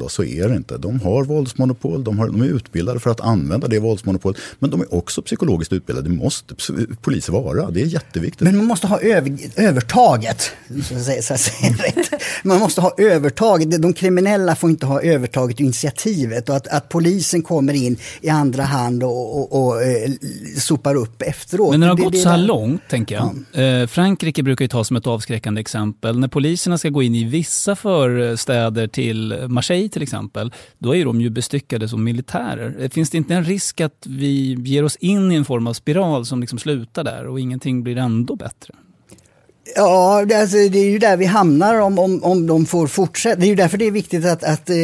Då, så är det inte. De har våldsmonopol, de, har, de är utbildade för att använda det våldsmonopolet. Men de är också psykologiskt utbildade, det måste poliser vara. Det är jätteviktigt. Men man måste ha över, övertaget. Så att säga, så att säga rätt. Man måste ha övertaget. De kriminella får inte ha övertaget initiativet och att, att polisen kommer in i andra hand och, och, och eh, sopar upp efteråt. Men när det har det, gått det, så här långt, tänker jag. Ja. Eh, Frankrike brukar ju ta som ett avskräckande exempel. När poliserna ska gå in i vissa förstäder till Marseille till exempel, då är de ju bestyckade som militärer. Finns det inte en risk att vi ger oss in i en form av spiral som liksom slutar där och ingenting blir ändå bättre? Ja, det, alltså, det är ju där vi hamnar om, om, om de får fortsätta. Det är ju därför det är viktigt att, att eh,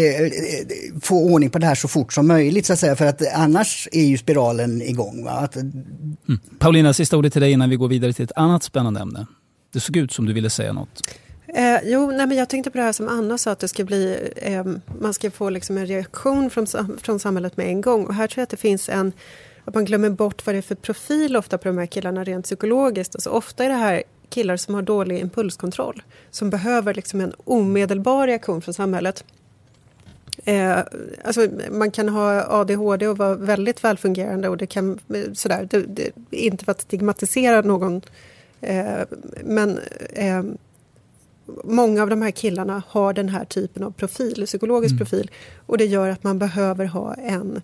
få ordning på det här så fort som möjligt, så att säga, för att annars är ju spiralen igång. Va? Att, mm. Paulina, sista ordet till dig innan vi går vidare till ett annat spännande ämne. Det såg ut som du ville säga något. Eh, jo, nej, men jag tänkte på det här som Anna sa, att det ska bli, eh, man ska få liksom en reaktion från, från samhället med en gång. Och här tror jag att det finns en, att man glömmer bort vad det är för profil ofta på de här killarna rent psykologiskt. Alltså, ofta är det här killar som har dålig impulskontroll, som behöver liksom en omedelbar reaktion från samhället. Eh, alltså, man kan ha ADHD och vara väldigt välfungerande och det kan sådär, det, det, inte för att stigmatisera någon eh, men eh, många av de här killarna har den här typen av profil, psykologisk mm. profil. Och det gör att man behöver ha en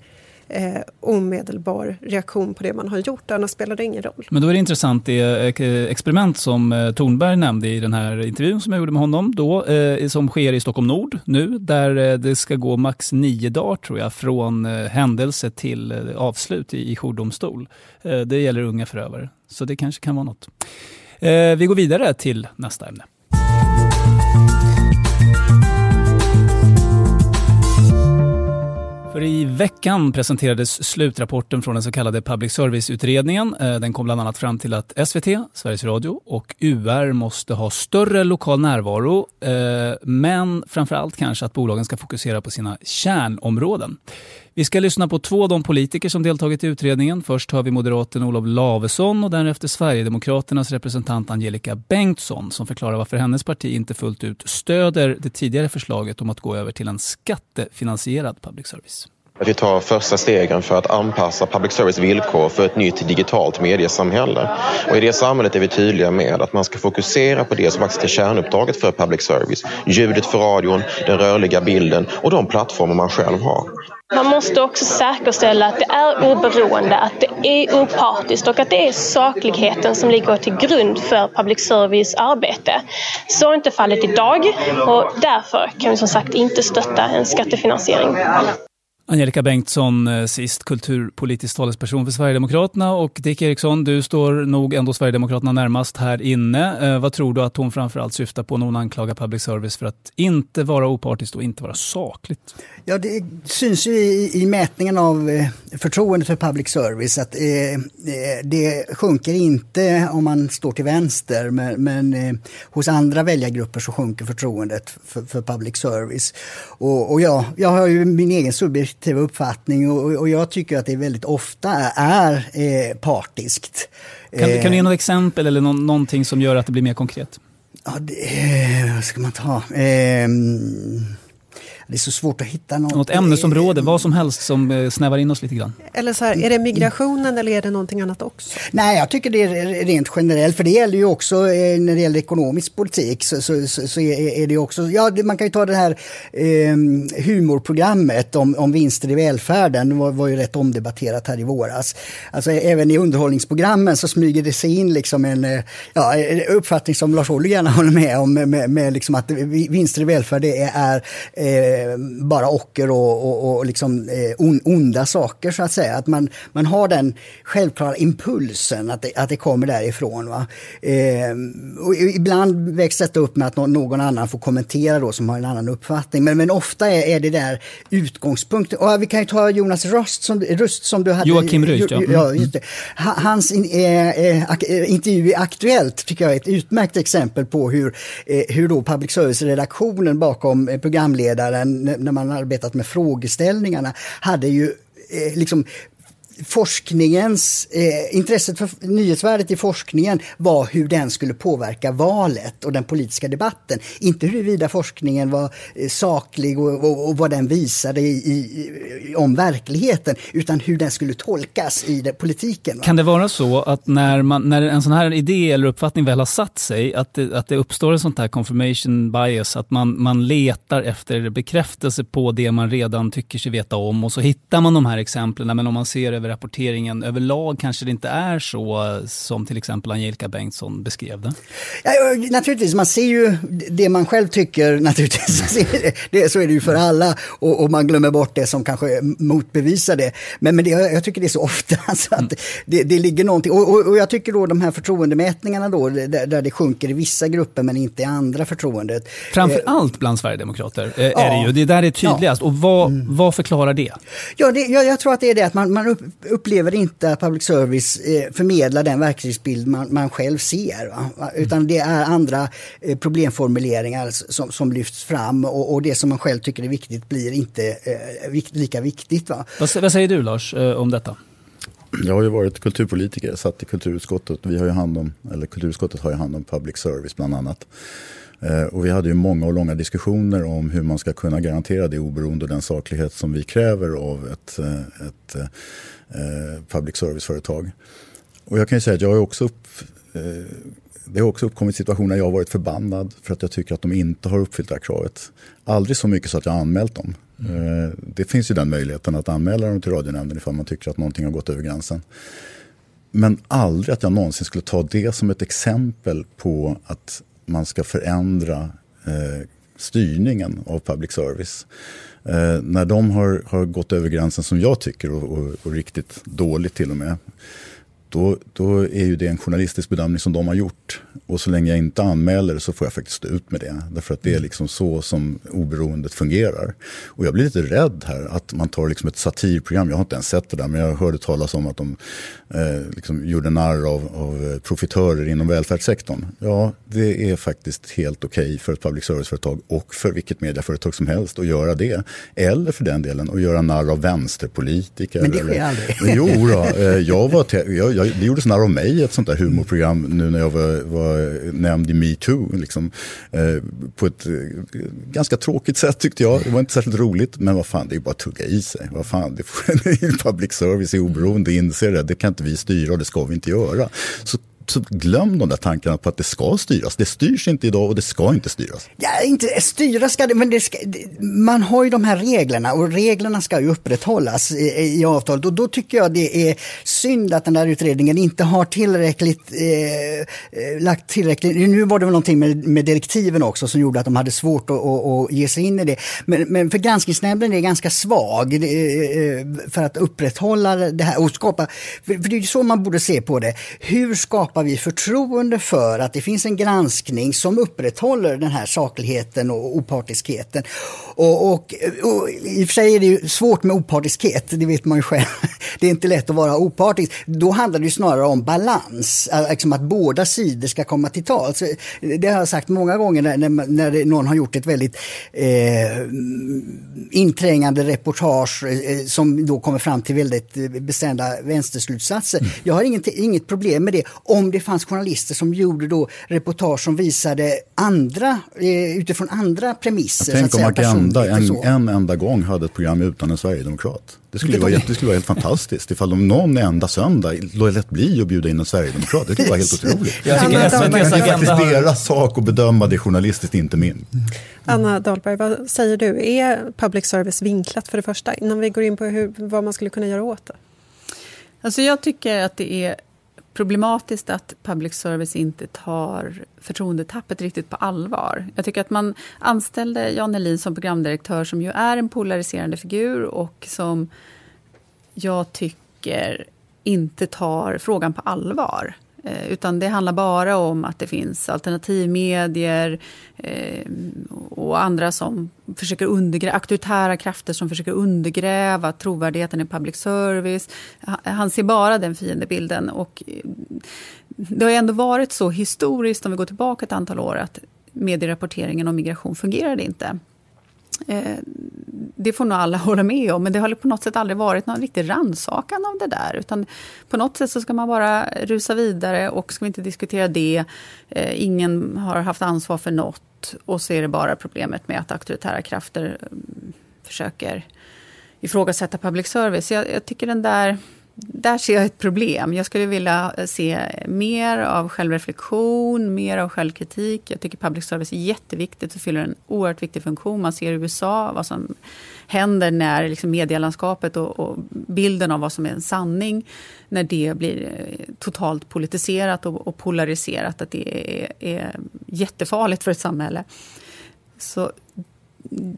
eh, omedelbar reaktion på det man har gjort, annars spelar det ingen roll. Men då är det intressant det eh, experiment som eh, Tornberg nämnde i den här intervjun som jag gjorde med honom då, eh, som sker i Stockholm Nord nu, där eh, det ska gå max nio dagar tror jag från eh, händelse till avslut i, i jourdomstol. det gäller unga förövare, så det kanske kan vara något. vi går vidare till nästa ämne. För i veckan presenterades slutrapporten från den så kallade public service-utredningen. Eh, den kom bland annat fram till att SVT, Sveriges Radio och UR måste ha större lokal närvaro, eh, men framförallt kanske att bolagen ska fokusera på sina kärnområden. Vi ska lyssna på två av de politiker som deltagit i utredningen. Först hör vi moderaten Olof Lavesson och därefter Sverigedemokraternas representant Angelica Bengtsson som förklarar varför hennes parti inte fullt ut stöder det tidigare förslaget om att gå över till en skattefinansierad public service. Att vi tar första stegen för att anpassa public service villkor för ett nytt digitalt mediesamhälle. Och i det samhället är vi tydliga med att man ska fokusera på det som faktiskt är kärnuppdraget för public service. Ljudet för radion, den rörliga bilden och de plattformar man själv har. Man måste också säkerställa att det är oberoende, att det är opartiskt och att det är sakligheten som ligger till grund för public service arbete. Så är inte fallet idag och därför kan vi som sagt inte stötta en skattefinansiering. Angelica Bengtsson, eh, sist kulturpolitisk talesperson för Sverigedemokraterna och Dick Eriksson, du står nog ändå Sverigedemokraterna närmast här inne. Eh, vad tror du att hon framförallt syftar på när hon anklagar public service för att inte vara opartiskt och inte vara sakligt? Ja, det syns ju i, i mätningen av eh, förtroendet för public service att eh, eh det sjunker inte om man står till vänster men, men eh, hos andra väljargrupper så sjunker förtroendet för, för public service. Och, och ja, jag har ju min egen subjekt subjektiv uppfattning och, och, jag tycker att det väldigt ofta är eh, partiskt. Kan, kan du ge något exempel eller någon, någonting som gör att det blir mer konkret? Ja, det, eh, vad ska man ta? Det är så svårt att hitta något. Något ämnesområde, vad som helst som eh, snävar in oss lite grann. Eller så här, är det migrationen eller är det någonting annat också? Nej, jag tycker det är rent generellt, för det gäller ju också eh, när det gäller ekonomisk politik så, så, så, så är det också, ja man kan ju ta det här eh, humorprogrammet om, om vinster i välfärden, det var, var ju rätt omdebatterat här i våras. Alltså även i underhållningsprogrammen så smyger det sig in liksom en eh, ja, uppfattning som Lars Ohly gärna håller med om, med, med liksom att vinster i välfärd det är eh, Eh, bara ocker och, och, och liksom, eh, onda saker så att säga. Att man, man har den självklara impulsen att det, att det kommer därifrån. Va? Eh, och ibland väcks detta upp med att någon annan får kommentera då som har en annan uppfattning. Men, men ofta är, är det där utgångspunkten. Och vi kan ju ta Jonas Röst som, Röst som du hade. Joakim Röst, ja. ja mm. just det. Hans in, eh, intervju i Aktuellt tycker jag är ett utmärkt exempel på hur, eh, hur då public service-redaktionen bakom programledaren när man arbetat med frågeställningarna hade ju eh, liksom forskningens, eh, intresset för nyhetsvärdet i forskningen var hur den skulle påverka valet och den politiska debatten. Inte huruvida forskningen var eh, saklig och, och, och vad den visade i, i, om verkligheten, utan hur den skulle tolkas i det, politiken. Va? Kan det vara så att när, man, när en sån här idé eller uppfattning väl har satt sig, att det, att det uppstår en sån här confirmation bias, att man, man letar efter bekräftelse på det man redan tycker sig veta om och så hittar man de här exemplen, men om man ser över rapporteringen överlag kanske det inte är så som till exempel Angelica Bengtsson beskrev det? Ja, naturligtvis, man ser ju det man själv tycker, naturligtvis. det, så är det ju för alla och, och, man glömmer bort det som kanske motbevisar det. Men, men det, jag tycker det är så ofta alltså att det, det ligger någonting. Och, och, och, jag tycker då de här förtroendemätningarna då, där, där, det sjunker i vissa grupper men inte i andra förtroendet. Framför eh, allt bland Sverigedemokrater eh, ja, är det ju. Det där är tydligast. Ja. Och vad, mm. vad förklarar det? Ja, det, jag, jag, tror att det är det att man, man upp, upplever inte att public service eh, förmedlar den verklighetsbild man, man själv ser. Va? Utan det är andra eh, problemformuleringar som, som lyfts fram och, och, det som man själv tycker är viktigt blir inte eh, vikt, lika viktigt. Va? Vad, vad säger du Lars eh, om detta? Jag har ju varit kulturpolitiker, satt i kulturutskottet. Vi har ju hand om, eller kulturutskottet har ju hand om public service bland annat. Eh, och vi hade ju många och långa diskussioner om hur man ska kunna garantera det oberoende och den saklighet som vi kräver av ett, eh, ett eh, public service-företag. Och jag kan ju säga att jag är också upp, det har också uppkommit situationer jag har varit förbannad för att jag tycker att de inte har uppfyllt det här kravet. Aldrig så mycket så att jag har anmält dem. Mm. Det finns ju den möjligheten att anmäla dem till radionämnden ifall man tycker att någonting har gått över gränsen. Men aldrig att jag någonsin skulle ta det som ett exempel på att man ska förändra eh, styrningen av public service. Eh, när de har, har gått över gränsen som jag tycker och, och, och riktigt dåligt till och med då, då är ju det en journalistisk bedömning som de har gjort. Och så länge jag inte anmäler så får jag faktiskt stå ut med det. Därför att det är mm. liksom så som oberoendet fungerar. Och jag blir lite rädd här att man tar liksom ett satirprogram, jag har inte ens sett det där, men jag hörde talas om att de eh, liksom gjorde narr av, av profitörer inom välfärdssektorn. Ja, det är faktiskt helt okej okay för ett public service-företag och för vilket medieföretag som helst att göra det. Eller för den delen att göra narr av vänsterpolitiker. Men det sker aldrig. Jo, då, eh, jag var, jag, jag, det gjordes narr av mig i ett sånt där humorprogram nu när jag var, var nämnd i metoo. Liksom, eh, på ett eh, ganska tråkigt sätt tyckte jag. Det var inte särskilt roligt, men vad fan, det är ju bara att tugga i sig. Vad fan, det får, public service är oberoende, inser det. Det kan inte vi styra och det ska vi inte göra. Så så glöm de där tankarna på att det ska styras. Det styrs inte idag och det ska inte styras. Ja, inte styras ska det, men det ska, man har ju de här reglerna och reglerna ska ju upprätthållas i, i avtalet. Och då tycker jag det är synd att den där utredningen inte har tillräckligt eh, eh, lagt tillräckligt. Nu var det väl någonting med, med direktiven också som gjorde att de hade svårt att, att, att ge sig in i det. Men, men för granskningsnämnden är ganska svag eh, eh för att upprätthålla det här och skapa, för, för det är ju så man borde se på det. Hur skapar skapar vi förtroende för att det finns en granskning som upprätthåller den här sakligheten och opartiskheten. Och, och, och, I och för sig är det ju svårt med opartiskhet, det vet man ju själv. Det är inte lätt att vara opartisk. Då handlar det snarare om balans, liksom att båda sidor ska komma till tals. Det har jag sagt många gånger när, när någon har gjort ett väldigt eh, inträngande reportage eh, som då kommer fram till väldigt bestämda vänsterslutsatser. Mm. Jag har inget, inget problem med det om det fanns journalister som gjorde då reportage som visade andra, eh, utifrån andra premisser. Tänk om Agenda en, en enda gång hade ett program utan en sverigedemokrat. Det skulle, vara, det skulle vara helt fantastiskt ifall de någon enda söndag lät bli att bjuda in en sverigedemokrat. Det skulle vara helt otroligt. Jag tycker det är faktiskt deras sak att bedöma det journalistiskt, inte min. Anna Dahlberg, vad säger du? Är public service vinklat för det första? Innan vi går in på hur, vad man skulle kunna göra åt det. Alltså jag tycker att det är problematiskt att public service inte tar förtroendetappet riktigt på allvar. Jag tycker att man anställde Jan Elin som programdirektör som ju är en polariserande figur och som jag tycker inte tar frågan på allvar. Eh, utan det handlar bara om att det finns alternativmedier eh, och andra som försöker undergräva, auktoritära krafter som försöker undergräva trovärdigheten i public service. Han ser bara den fiendebilden. Och eh, det har ändå varit så historiskt, om vi går tillbaka ett antal år, att medierapporteringen om migration fungerade inte. Eh, det får nog alla hålla med om, men det har på något sätt aldrig varit någon riktig rannsakan av det där. Utan på något sätt så ska man bara rusa vidare och ska vi inte diskutera det. Eh, ingen har haft ansvar för något och så är det bara problemet med att auktoritära krafter mm, försöker ifrågasätta public service. Jag, jag tycker den där där ser jag ett problem. Jag skulle vilja eh, se mer av självreflektion, mer av självkritik. Jag tycker public service är jätteviktigt och fyller en oerhört viktig funktion. Man ser i USA vad som händer när liksom medielandskapet och, och bilden av vad som är en sanning, när det blir eh, totalt politiserat och, och polariserat, att det är, är jättefarligt för ett samhälle. Så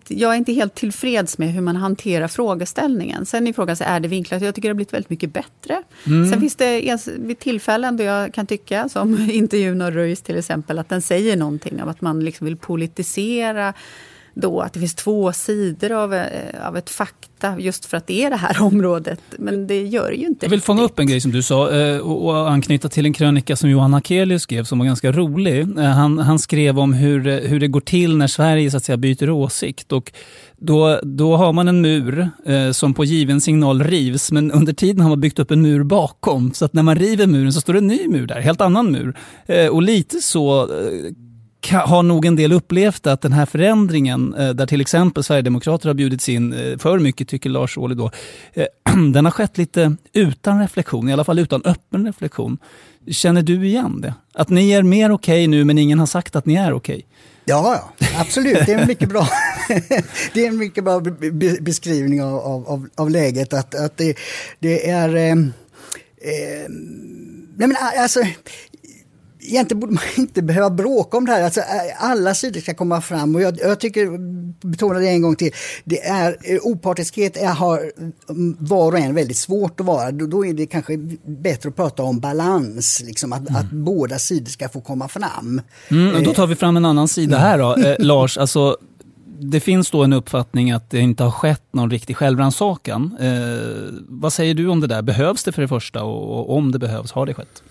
jag är inte helt tillfreds med hur man hanterar frågeställningen. Sen är frågan, är det vinklat? Jag tycker det har blivit väldigt mycket bättre. Mm. Sen finns det vid tillfällen då jag kan tycka, som intervjun av Ruiz till exempel, att den säger någonting av att man liksom vill politisera då att det finns två sidor av, eh, av ett fakta just för att det är det här området. Men det gör det ju inte. Jag vill fånga upp en grej som du sa eh, och anknyta till en krönika som Johan Hakelius skrev som var ganska rolig. Eh, han, han skrev om hur, hur det går till när Sverige så att säga, byter åsikt. Och då, då har man en mur eh, som på given signal rivs, men under tiden har man byggt upp en mur bakom. Så att när man river muren så står det en ny mur där, helt annan mur. Eh, och lite så eh, har nog en del upplevt att den här förändringen, eh, där till exempel Sverigedemokrater har bjudits in eh, för mycket, tycker Lars Ohly då, eh, den har skett lite utan reflektion, i alla fall utan öppen reflektion. Känner du igen det? Att ni är mer okej okay nu, men ingen har sagt att ni är okej? Okay? Ja, ja, absolut. Det är en mycket bra, det är en mycket bra beskrivning av, av, av läget. Att, att det, det är... Eh, eh, nej men alltså, egentligen borde man inte behöva bråka om det här. Alltså, alla sidor ska komma fram och jag, jag tycker, betona det en gång till, det är eh, opartiskhet är, har mm, var och en väldigt svårt att vara. Då, då är det kanske bättre att prata om balans, liksom, att, mm. att båda sidor ska få komma fram. Mm, då tar vi fram en annan sida här då, eh, Lars. Alltså, det finns då en uppfattning att det inte har skett någon riktig självrannsakan. Eh, vad säger du om det där? Behövs det för det första och, och om det behövs, har det skett?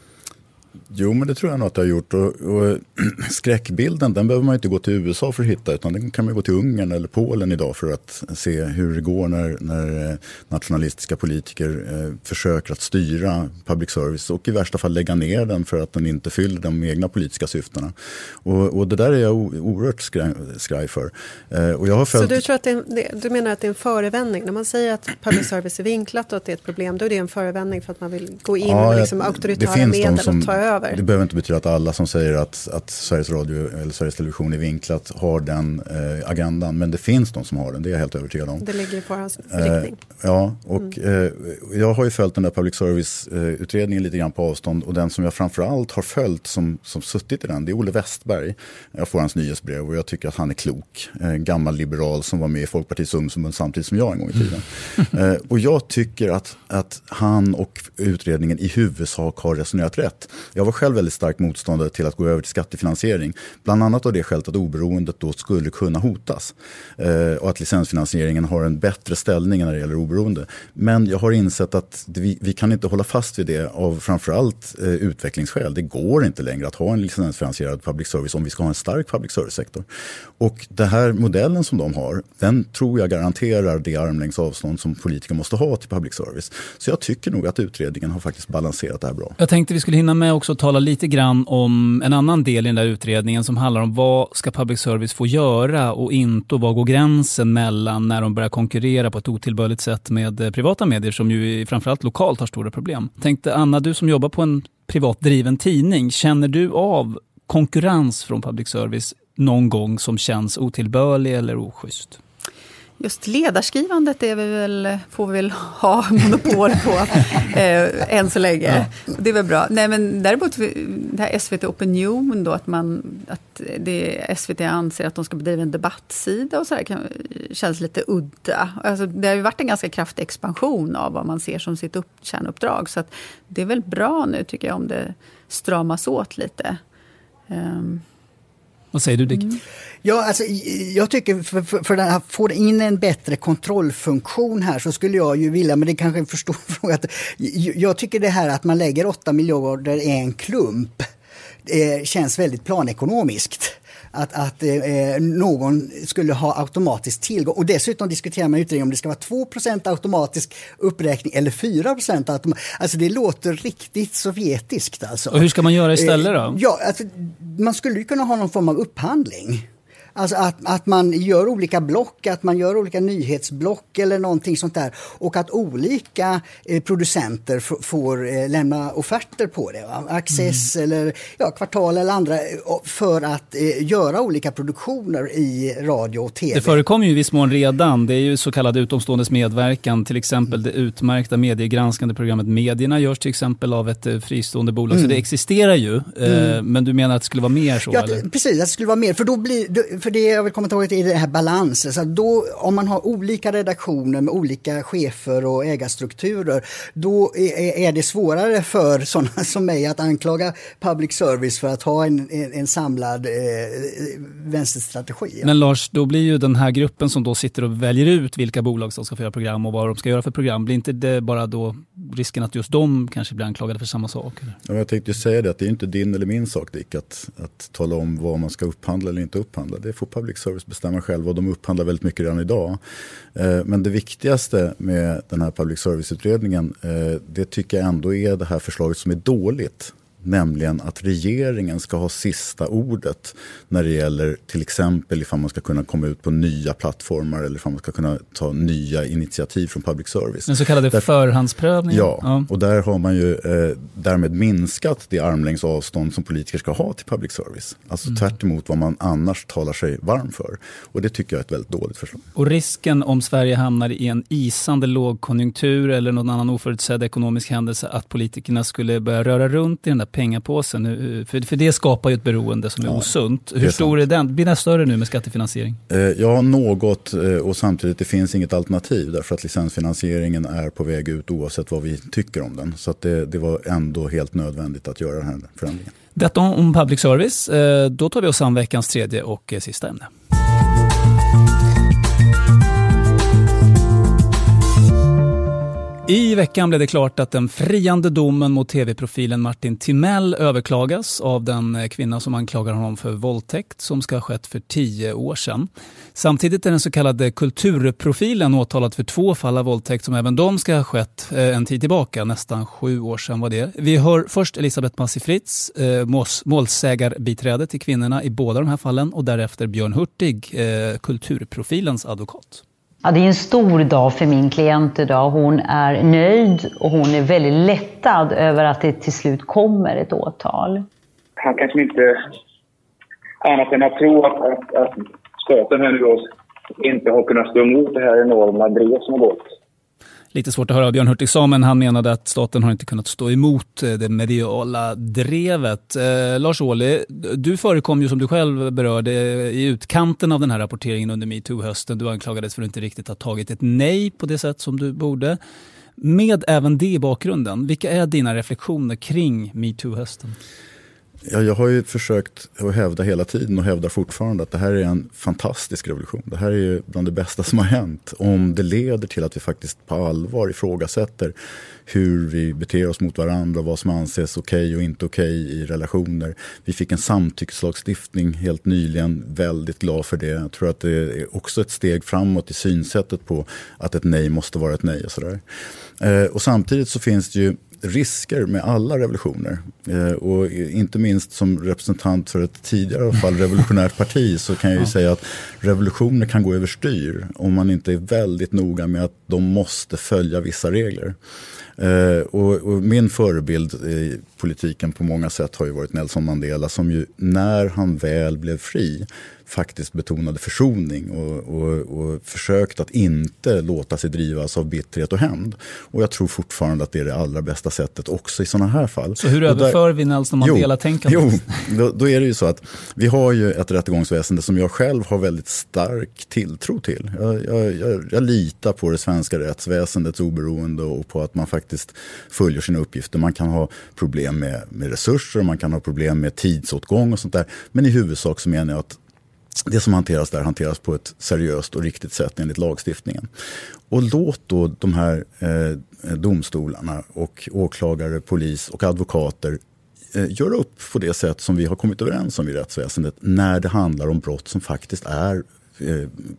Jo, men det tror jag nog att det har gjort. Och, och skräckbilden den behöver man inte gå till USA för att hitta utan den kan man gå till Ungern eller Polen idag för att se hur det går när, när eh, nationalistiska politiker eh, försöker att styra public service och i värsta fall lägga ner den för att den inte fyller de egna politiska syftena. Och, och det där är jag oerhört skraj, skraj för. Eh, och jag har följt... Så du, tror att det, du menar att det är en förevändning? När man säger att public service är vinklat och att det är ett problem, då är det en förevändning för att man vill gå in ja, med liksom auktoritära medel som, och ta över? Över. Det behöver inte betyda att alla som säger att, att Sveriges Radio eller Sveriges Television är vinklat har den eh, agendan. Men det finns de som har den, det är jag helt övertygad om. Det ligger i farans eh, riktning. Ja, och mm. eh, jag har ju följt den där public service-utredningen lite grann på avstånd. Och den som jag framförallt har följt som, som suttit i den, det är Olle Westberg. Jag får hans nyhetsbrev och jag tycker att han är klok. Eh, gammal liberal som var med i Folkpartiets ungdomsförbund samtidigt som jag en gång i tiden. eh, och jag tycker att, att han och utredningen i huvudsak har resonerat rätt. Jag var själv väldigt stark motståndare till att gå över till skattefinansiering. Bland annat av det skälet att oberoendet då skulle kunna hotas. Eh, och att licensfinansieringen har en bättre ställning när det gäller oberoende. Men jag har insett att vi, vi kan inte hålla fast vid det av framförallt eh, utvecklingsskäl. Det går inte längre att ha en licensfinansierad public service om vi ska ha en stark public service-sektor. Och den här modellen som de har, den tror jag garanterar det armlängds avstånd som politiker måste ha till public service. Så jag tycker nog att utredningen har faktiskt balanserat det här bra. Jag tänkte vi skulle hinna med också tala lite grann om en annan del i den där utredningen som handlar om vad ska public service få göra och inte och var går gränsen mellan när de börjar konkurrera på ett otillbörligt sätt med eh, privata medier som ju framförallt lokalt har stora problem. Tänkte Anna, du som jobbar på en privat driven tidning, känner du av konkurrens från public service någon gång som känns otillbörlig eller oschysst? Just ledarskrivandet är vi väl, får vi väl ha monopol på eh, än så länge. Ja. Det är väl bra. Nej, men däremot det här SVT Opinion, då, att, man, att det, SVT anser att de ska bedriva en debattsida och så där, kan, känns lite udda. Alltså, det har ju varit en ganska kraftig expansion av vad man ser som sitt upp, kärnuppdrag. Så att det är väl bra nu, tycker jag, om det stramas åt lite. Um, vad säger du Dick? Mm. Ja, alltså, jag tycker för, för, för att få in en bättre kontrollfunktion här så skulle jag ju vilja, men det kanske är en för stor fråga. Att, jag tycker det här att man lägger 8 miljarder i en klump eh, känns väldigt planekonomiskt att, att eh, någon skulle ha automatisk tillgång. Och dessutom diskuterar man utredningen om det ska vara 2% automatisk uppräkning eller 4% automatisk. Alltså det låter riktigt sovjetiskt. Alltså. Och hur ska man göra istället då? Eh, ja, alltså, man skulle ju kunna ha någon form av upphandling. Alltså att, att man gör olika block, att man gör olika nyhetsblock eller någonting sånt där. Och att olika eh, producenter får eh, lämna offerter på det. Va? Access mm. eller ja, Kvartal eller andra eh, för att eh, göra olika produktioner i radio och tv. Det förekommer ju i viss mån redan. Det är ju så kallad utomståendes medverkan. Till exempel det utmärkta mediegranskande programmet Medierna görs till exempel av ett eh, fristående bolag. Mm. Så det existerar ju. Eh, mm. Men du menar att det skulle vara mer så? Ja, eller? precis. Att det skulle vara mer. För då blir, för det jag vill komma ihåg är det här balansen. Så då, om man har olika redaktioner med olika chefer och ägarstrukturer, då är, det svårare för sådana som mig att anklaga public service för att ha en, en, en samlad eh, vänsterstrategi. Men Lars, då blir ju den här gruppen som då sitter och väljer ut vilka bolag som ska få göra program och vad de ska göra för program, blir inte det bara då risken att just de kanske blir anklagade för samma sak? Ja, jag tänkte säga det, att det är inte din eller min sak Dick, att, att tala om vad man ska upphandla eller inte upphandla. Det det får public service bestämma själva och de upphandlar väldigt mycket redan idag. Eh, men det viktigaste med den här public service-utredningen, eh, det tycker jag ändå är det här förslaget som är dåligt nämligen att regeringen ska ha sista ordet när det gäller till exempel ifall man ska kunna komma ut på nya plattformar eller ifall man ska kunna ta nya initiativ från public service. Den så kallade där, förhandsprövningen? Ja, ja, och där har man ju eh, därmed minskat det armlängds avstånd som politiker ska ha till public service. Alltså mm. tvärt vad man annars talar sig varm för. Och det tycker jag är ett väldigt dåligt förslag. Och risken om Sverige hamnar i en isande lågkonjunktur eller någon annan oförutsedd ekonomisk händelse att politikerna skulle börja röra runt i den där pengapåsen. För, för det skapar ju ett beroende som är ja, osunt. Hur är stor är den? Blir den större nu med skattefinansiering? Eh, ja, något. Eh, och samtidigt, det finns inget alternativ. Därför att licensfinansieringen är på väg ut oavsett vad vi tycker om den. Så det, det var ändå helt nödvändigt att göra den här förändringen. Detta om public service. Eh, då tar vi oss an veckans tredje och sista ämne. I veckan blev det klart att den friande domen mot tv-profilen Martin Timell överklagas av den eh, kvinna som anklagar honom för våldtäkt som ska ha skett för tio år sedan. Samtidigt är den så kallade kulturprofilen åtalad för två fall av våldtäkt som även de ska ha skett eh, en tid tillbaka, nästan sju år sedan var det. Vi hör först Elisabeth Massi Fritz, eh, målsägarbiträde till kvinnorna i båda de här fallen och därefter Björn Hurtig, kulturprofilens advokat. Ja, det är en stor dag för min klient idag. Hon är nöjd och hon är väldigt lättad över att det till slut kommer ett åtal. Han kanske inte annat än att tro att, att, att staten här nu inte har kunnat stå emot det här enorma drevet som har gått. Lite svårt att höra av Björn Hurtig sa, men han menade att staten har inte kunnat stå emot eh, det mediala drevet. Eh, Lars Ohly, du förekom ju som du själv berörde i utkanten av den här rapporteringen under metoo-hösten. Du anklagades för att inte riktigt ha tagit ett nej på det sätt som du borde. Med även det i bakgrunden, vilka är dina reflektioner kring metoo-hösten? Ja, jag har ju försökt att hävda hela tiden och hävdar fortfarande att det här är en fantastisk revolution. Det här är ju bland det bästa som har hänt. Om det leder till att vi faktiskt på allvar ifrågasätter hur vi beter oss mot varandra och vad som anses okej okay och inte okej okay i relationer. Vi fick en samtyckslagstiftning helt nyligen, väldigt glad för det. Jag tror att det är också ett steg framåt i synsättet på att ett nej måste vara ett nej och sådär. Eh, och samtidigt så finns det ju risker med alla revolutioner. Eh, och inte minst som representant för ett tidigare fall revolutionärt parti så kan jag ju säga att revolutioner kan gå överstyr om man inte är väldigt noga med att de måste följa vissa regler. Eh, och, och, min förebild i politiken på många sätt har ju varit Nelson Mandela som ju när han väl blev fri faktiskt betonade försoning och, och, och försökt att inte låta sig drivas av bitterhet och hämnd. Och jag tror fortfarande att det är det allra bästa sättet också i sådana här fall. Så hur överför vi Nelson Mandela-tänkandet? Jo, jo då, då, är det ju så att vi har ju ett rättegångsväsende som jag själv har väldigt stark tilltro till. Jag, jag, jag, jag litar på det svenska rättsväsendets oberoende och på att man faktiskt följer sina uppgifter. Man kan ha problem med, med resurser, man kan ha problem med tidsåtgång och sånt där. Men i huvudsak så menar jag att det som hanteras där hanteras på ett seriöst och riktigt sätt enligt lagstiftningen. Och låt då de här eh, domstolarna och åklagare, polis och advokater eh, göra upp på det sätt som vi har kommit överens om i rättsväsendet när det handlar om brott som faktiskt är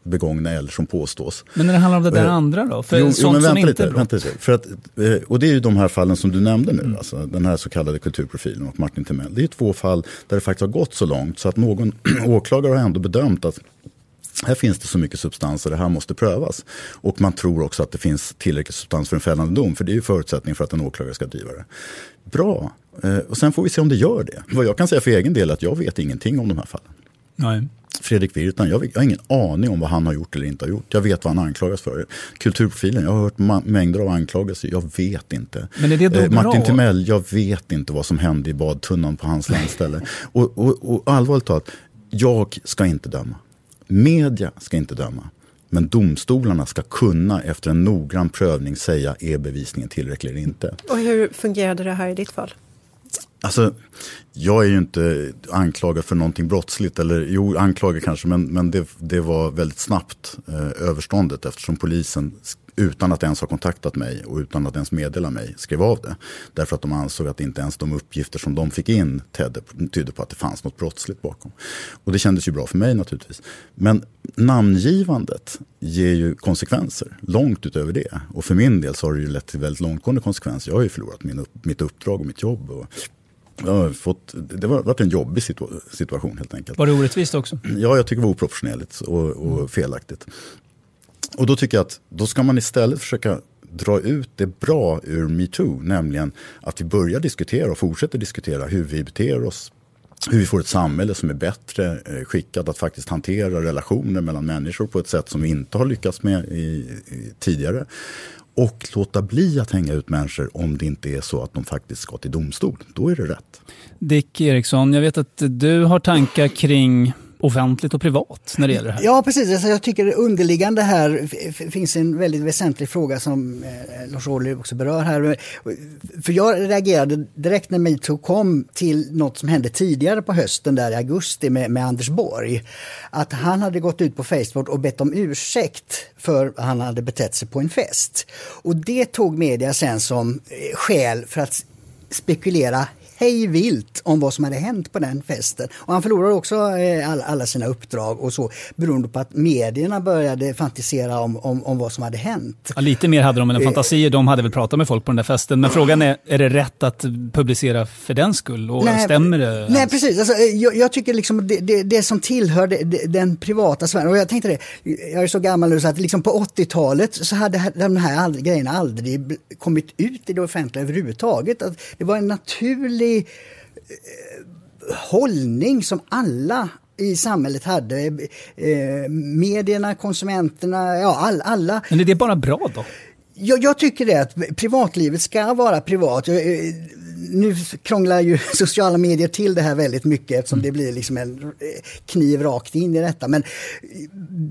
begångna eller som påstås. Men när det handlar om det där Eh, andra då? För jo, sånt jo, men vänta lite, vänta lite. För att, eh, och det är ju de här fallen som du nämnde nu, Mm. alltså, den här så kallade kulturprofilen och Martin Timell. Det är ju två fall där det faktiskt har gått så långt så att någon åklagare har ändå bedömt att här finns det så mycket substans och det här måste prövas. Och man tror också att det finns tillräcklig substans för en fällande dom. För det är ju förutsättning för att en åklagare ska driva det. Bra, eh, och sen får vi se om det gör det. Vad jag kan säga för egen del är att jag vet ingenting om de här fallen. Nej. Fredrik Virtanen, jag, jag har ingen aning om vad han har gjort eller inte har gjort. Jag vet vad han anklagas för. Kulturprofilen, jag har hört ma- mängder av anklagelser, jag vet inte. Men är det då Eh, Martin bra? Timell, jag vet inte vad som hände i badtunnan på hans landställe. och, och, och allvarligt talat, jag ska inte döma. Media ska inte döma. Men domstolarna ska kunna efter en noggrann prövning säga är bevisningen tillräcklig eller inte. Och hur fungerade det här i ditt fall? Alltså, jag är ju inte anklagad för någonting brottsligt. Eller jo, anklagad kanske, men, men det, det var väldigt snabbt eh, överståndet eftersom polisen utan att ens ha kontaktat mig och utan att ens meddela mig skrev av det. Därför att de ansåg att inte ens de uppgifter som de fick in tedde, tydde på att det fanns något brottsligt bakom. Och det kändes ju bra för mig naturligtvis. Men namngivandet ger ju konsekvenser långt utöver det. Och för min del så har det ju lett till väldigt långtgående konsekvenser. Jag har ju förlorat min upp, mitt uppdrag och mitt jobb. Och jag fått, det har varit en jobbig situa- situation helt enkelt. Var det orättvist också? Ja, jag tycker det var oproportionerligt och, och felaktigt. Och då tycker jag att då ska man istället försöka dra ut det bra ur metoo, nämligen att vi börjar diskutera och fortsätter diskutera hur vi beter oss, hur vi får ett samhälle som är bättre eh, skickat att faktiskt hantera relationer mellan människor på ett sätt som vi inte har lyckats med i, i, tidigare. Och låta bli att hänga ut människor om det inte är så att de faktiskt ska till domstol. Då är det rätt. Dick Eriksson, jag vet att du har tankar kring offentligt och privat när det gäller det här. Ja, precis. Alltså, jag tycker det underliggande här finns en väldigt väsentlig fråga som eh, Lars Ohly också berör här. För jag reagerade direkt när metoo kom till något som hände tidigare på hösten där i augusti med, med Anders Borg. Att han hade gått ut på Facebook och bett om ursäkt för att han hade betett sig på en fest. Och det tog media sen som eh, skäl för att spekulera hej vilt om vad som hade hänt på den festen. Och han förlorade också eh, alla, alla sina uppdrag och så beroende på att medierna började fantisera om, om, om vad som hade hänt. Ja, lite mer hade de än Eh, fantasier. De hade väl pratat med folk på den där festen. Men frågan är, är det rätt att publicera för den skull? Och stämmer det? Nej, precis. Alltså, eh, jag, jag tycker liksom det, det, det som tillhör det, den privata sfären. Och jag tänkte det, jag är så gammal nu så att liksom på 80-talet så hade de här grejerna aldrig kommit ut i det offentliga överhuvudtaget. Att det var en naturlig eh, hållning som alla i samhället hade. Eh, medierna, konsumenterna, ja all, alla. Men är det bara bra då? Jag, jag tycker det att privatlivet ska vara privat. Eh, nu krånglar ju sociala medier till det här väldigt mycket eftersom det blir liksom en eh, kniv rakt in i detta. Men eh,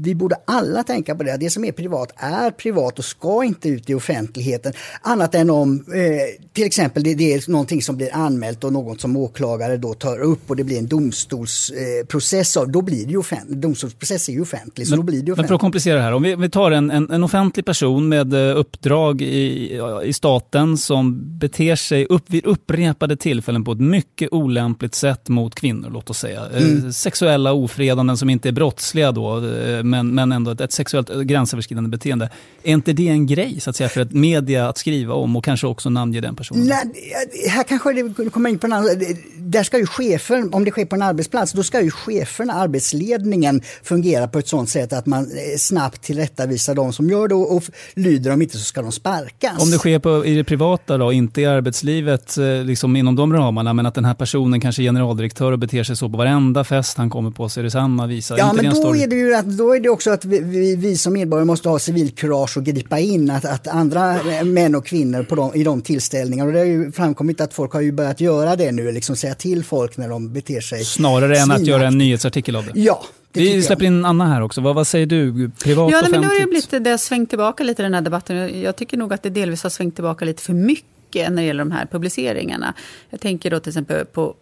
vi borde alla tänka på det. Det som är privat är privat och ska inte ut i offentligheten. Annat än om eh, till exempel det, det är någonting som blir anmält och något som åklagare då tar upp och det blir en domstolsprocess av. Då blir det ju offentlig, domstolsprocess är ju offentlig. Så då blir det Men för att offentligt. komplicera det här, om vi, vi tar en, en, en offentlig person med eh, uppdrag i, i staten som beter sig upp, vid upprepade tillfällen på ett mycket olämpligt sätt mot kvinnor, låt oss säga. Eh, Mm. Sexuella ofredanden som inte är brottsliga då, eh, men, men ändå ett, ett sexuellt eh, gränsöverskridande beteende. Är inte det en grej, så att säga, för ett media att skriva om och kanske också namnge den personen? Nej, här kanske det kommer in på en annan... Där ska ju chefen, om det sker på en arbetsplats, då ska ju cheferna, arbetsledningen fungera på ett sådant sätt att man snabbt tillrättavisar de som gör det och, och lyder de inte så ska de sparkas. Om det sker på, i det privata då, inte i arbetslivet, liksom inom de ramarna, men att den här personen kanske är generaldirektör och beter sig så på varenda fest han kommer på, så är det samma visa. Ja, inte men då story? är det ju att, då är det också att vi, vi, vi som medborgare måste ha civilkurage och gripa in. Att, att andra eh, män och kvinnor på de, i de tillställningarna, och det har ju framkommit att folk har ju börjat göra det nu, liksom säga till folk när de beter sig Snarare än att svinaktigt. göra en nyhetsartikel av det. Ja, det Vi släpper in Anna här också. Vad, vad säger du? Privat, Ja, men offentligt? nu har det, blivit, det har svängt tillbaka lite den här debatten. Jag tycker nog att det delvis har svängt tillbaka lite för mycket när det gäller de här publiceringarna. Jag tänker då till exempel på,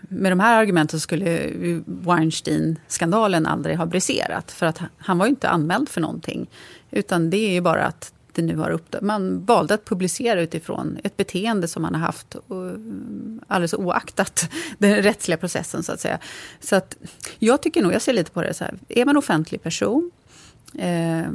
med de här argumenten skulle Weinstein-skandalen aldrig ha briserat. För att han var ju inte anmäld för någonting. Utan det är ju bara att det nu har uppdagats. Man valde att publicera utifrån ett beteende som man har haft mm, alldeles oaktat den rättsliga processen så att säga. Så att jag tycker nog, jag ser lite på det så här, är man offentlig person eh,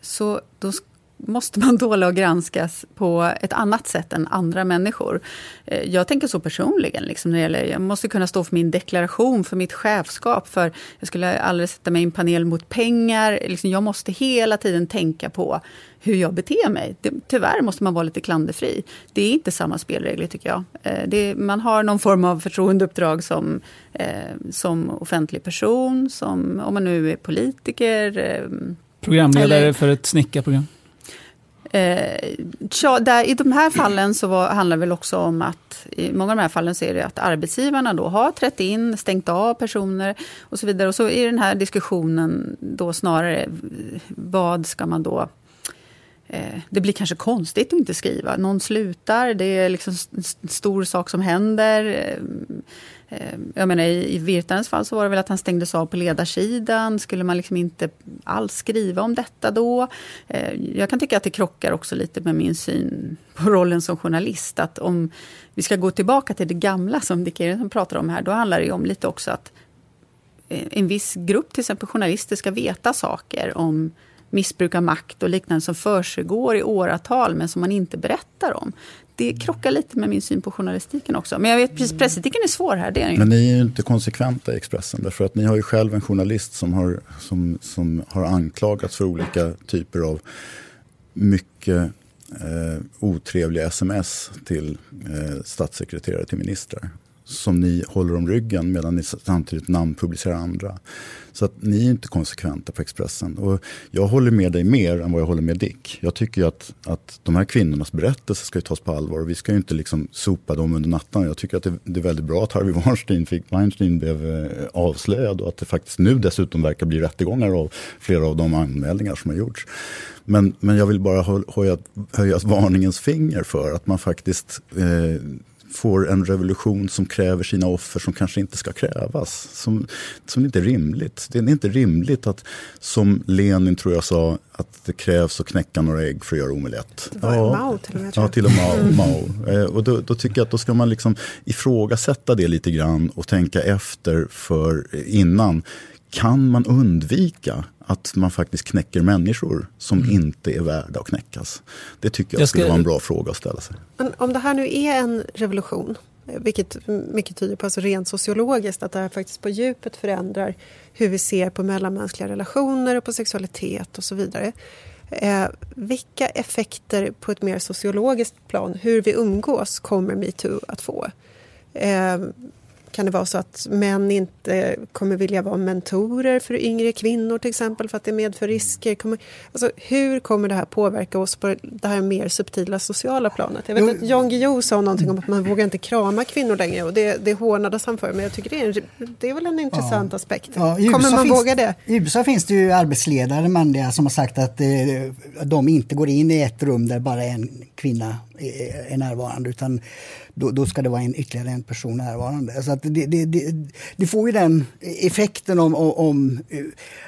så då måste man tåla att granskas på ett annat sätt än andra människor. Eh, jag tänker så personligen. Liksom, när det gäller, jag måste kunna stå för min deklaration, för mitt chefskap. För jag skulle aldrig sätta mig i en panel mot pengar. Liksom, jag måste hela tiden tänka på hur jag beter mig. Det, tyvärr måste man vara lite klanderfri. Det är inte samma spelregler tycker jag. Eh, det, man har någon form av förtroendeuppdrag som, eh, som offentlig person, som om man nu är politiker. Programledare eller, för ett snickarprogram? Eh, tja, där, I de här fallen så var, handlar det väl också om att i många av de här fallen så är det att arbetsgivarna då har trätt in, stängt av personer och så vidare. Och så är den här diskussionen då snarare vad ska man då eh, det blir kanske konstigt att inte skriva. Någon slutar, det är liksom en stor sak som händer. Ehm, jag menar, i, i Virtanens fall så var det väl att han stängdes av på ledarsidan. Skulle man liksom inte alls skriva om detta då? Ehm, jag kan tycka att det krockar också lite med min syn på rollen som journalist. Att om vi ska gå tillbaka till det gamla som Dick Eriksson pratar om här, då handlar det om lite också att eh, en viss grupp, till exempel journalister, ska veta saker om missbruk av makt och liknande som försiggår i åratal men som man inte berättar om det krockar lite med min syn på journalistiken också. Men jag vet precis, pressetiken är svår här. Det är Men ni är ju inte konsekventa i Expressen. Därför att ni har ju själv en journalist som har, som, som har anklagats för olika typer av mycket eh, otrevliga sms till eh, statssekreterare till ministrar som ni håller om ryggen medan ni samtidigt namnpublicerar andra. Så att ni är inte konsekventa på Expressen. Och jag håller med dig mer än vad jag håller med Dick. Jag tycker att, att de här kvinnornas berättelser ska tas på allvar. Vi ska ju inte liksom sopa dem under natten. Jag tycker att det, det är väldigt bra att Harvey Weinstein, fick, Weinstein blev eh, avslöjad och att det faktiskt nu dessutom verkar bli rättegångar av flera av de anmälningar som har gjorts. Men, men jag vill bara höja, höja varningens finger för att man faktiskt eh, får en revolution som kräver sina offer som kanske inte ska krävas. Som, som inte är rimligt. Det är inte rimligt att, som Lenin tror jag sa, att det krävs att knäcka några ägg för att göra omelett. Det var ja, Mao till och med. Ja, till och med Mao. Mao. Eh, och då, då, tycker jag att då ska man liksom ifrågasätta det lite grann och tänka efter för innan. Kan man undvika att man faktiskt knäcker människor som mm. inte är värda att knäckas? Det tycker jag, jag ska... skulle vara en bra fråga att ställa sig. Men om det här nu är en revolution, vilket mycket tyder på, alltså rent sociologiskt, att det här faktiskt på djupet förändrar hur vi ser på mellanmänskliga relationer och på sexualitet och så vidare. Eh, vilka effekter på ett mer sociologiskt plan, hur vi umgås, kommer metoo att få? Eh, kan det vara så att män inte kommer vilja vara mentorer för yngre kvinnor till exempel för att det medför risker? Kommer, alltså, hur kommer det här påverka oss på det här mer subtila sociala planet? Jag vet jo. att Jan Guillou sa någonting om att man vågar inte krama kvinnor längre och det, det hånades han för men jag tycker det är, en, det är väl en intressant ja. aspekt. Ja, kommer man finns, våga det? I USA finns det ju arbetsledare manliga som har sagt att eh, de inte går in i ett rum där bara en kvinna är, närvarande utan då, då, ska det vara en, ytterligare en person närvarande. Så att det, det, det, det får ju den effekten om, om eh,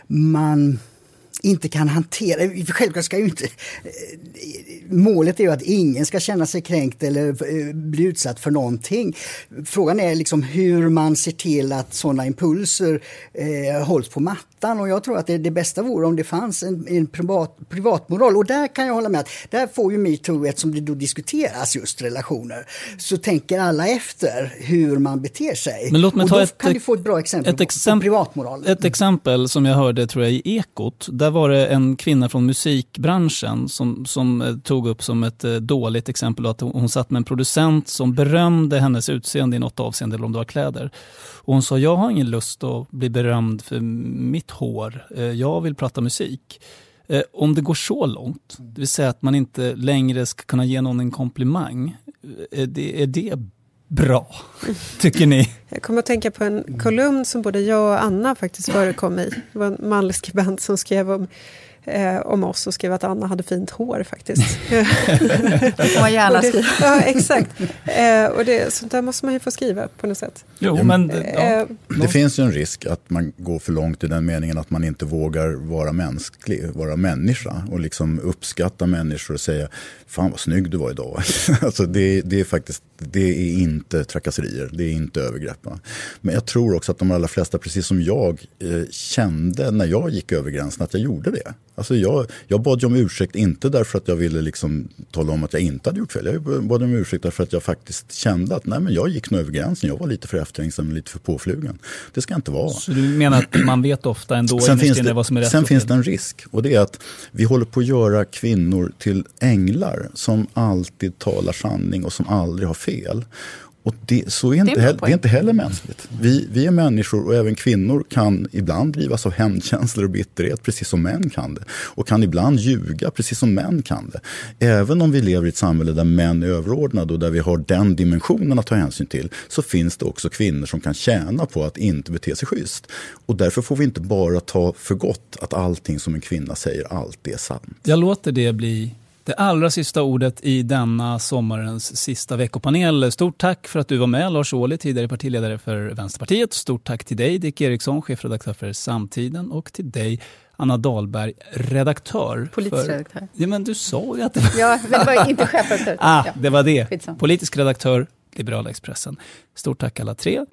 man inte kan hantera... Självklart ska ju inte... Eh, målet är ju att ingen ska känna sig kränkt eller eh, bli utsatt för någonting. Frågan är liksom hur man ser till att sådana impulser eh, hålls på mattan. Och jag tror att det, det bästa vore om det fanns en, en privat, privatmoral. Och där kan jag hålla med att där får ju metoo, eftersom det då diskuteras just relationer, så tänker alla efter hur man beter sig. Men låt mig och ta då ett, kan du få ett bra exempel ett exempel, på privatmoral. Ett exempel som jag hörde tror jag i Ekot. Där där var det en kvinna från musikbranschen som, som eh, tog upp som ett eh, dåligt exempel att hon satt med en producent som berömde hennes utseende i något avseende, eller om det var kläder. Och hon sa, jag har ingen lust att bli berömd för mitt hår. Eh, jag vill prata musik. Eh, om det går så långt, det vill säga att man inte längre ska kunna ge någon en komplimang, är det, är det bra, tycker ni? Jag kommer att tänka på en kolumn som både jag och Anna faktiskt förekom i. Det var en manlig skribent som skrev om eh, om oss och skrev att Anna hade fint hår faktiskt. det får man gärna skriva. Ja, exakt. Eh, och det, sånt där måste man ju få skriva på något sätt. Jo, men, Eh, ja. Det finns ju en risk att man går för långt i den meningen att man inte vågar vara mänsklig, vara människa och liksom uppskatta människor och säga Fan vad snygg du var idag. alltså det, det är faktiskt det är inte trakasserier, det är inte övergrepp. va. Men jag tror också att de allra flesta, precis som jag, eh, kände när jag gick över gränsen att jag gjorde det. Alltså jag, jag bad ju om ursäkt, inte därför att jag ville liksom tala om att jag inte hade gjort fel. Jag bad om ursäkt därför att jag faktiskt kände att nej, men jag gick nog över gränsen. Jag var lite för efterhängsen, lite för påflugen. Det ska inte vara. Så du menar att man vet ofta ändå Sen, finns det, vad som är rätt sen och finns det en risk och det är att vi håller på att göra kvinnor till änglar som alltid talar sanning och som aldrig har fel. Och det, så är Det är inte, bra heller, det är inte heller mänskligt. Vi, vi är människor och även kvinnor kan ibland drivas av hämndkänslor och bitterhet precis som män kan det. Och kan ibland ljuga precis som män kan det. Även om vi lever i ett samhälle där män är överordnade och där vi har den dimensionen att ta hänsyn till så finns det också kvinnor som kan tjäna på att inte bete sig schysst. Och därför får vi inte bara ta för gott att allting som en kvinna säger alltid är sant. Jag låter det bli det allra sista ordet i denna sommarens sista veckopanel. Stort tack för att du var med, Lars Ohly, tidigare partiledare för Vänsterpartiet. Stort tack till dig, Dick Eriksson, chefredaktör för Samtiden och till dig, Anna Dahlberg, redaktör. Politisk för... redaktör. Ja, men du sa ju att det var... Ja, men det var inte chefredaktör. Ah, det var det. Politisk redaktör, Liberala Expressen. Stort tack alla tre.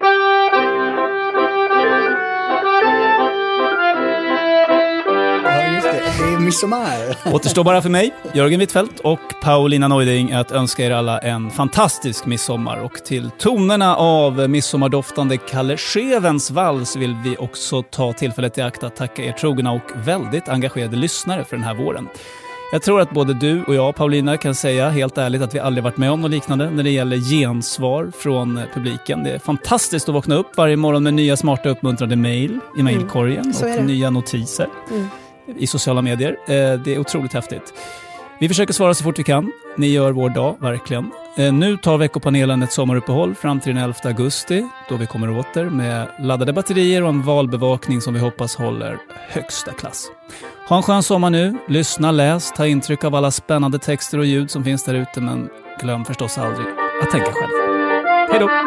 Är midsommar. Återstår bara för mig, Jörgen Wittfeldt och Paulina Neuding att önska er alla en fantastisk midsommar. Och till tonerna av midsommardoftande Kalle Schewens vals vill vi också ta tillfället i akt att tacka er trogna och väldigt engagerade lyssnare för den här våren. Jag tror att både du och jag, Paulina, kan säga helt ärligt att vi aldrig varit med om något liknande när det gäller gensvar från publiken. Det är fantastiskt att vakna upp varje morgon med nya smarta uppmuntrande mejl i mejlkorgen är och nya notiser Mm i sociala medier. Eh, det är otroligt häftigt. Vi försöker svara så fort vi kan. Ni gör vår dag, verkligen. Eh, nu tar veckopanelen ett sommaruppehåll fram till den 11 augusti då vi kommer åter med laddade batterier och en valbevakning som vi hoppas håller högsta klass. Ha en skön sommar nu. Lyssna, läs, ta intryck av alla spännande texter och ljud som finns där ute men glöm förstås aldrig att tänka själv. Hej då!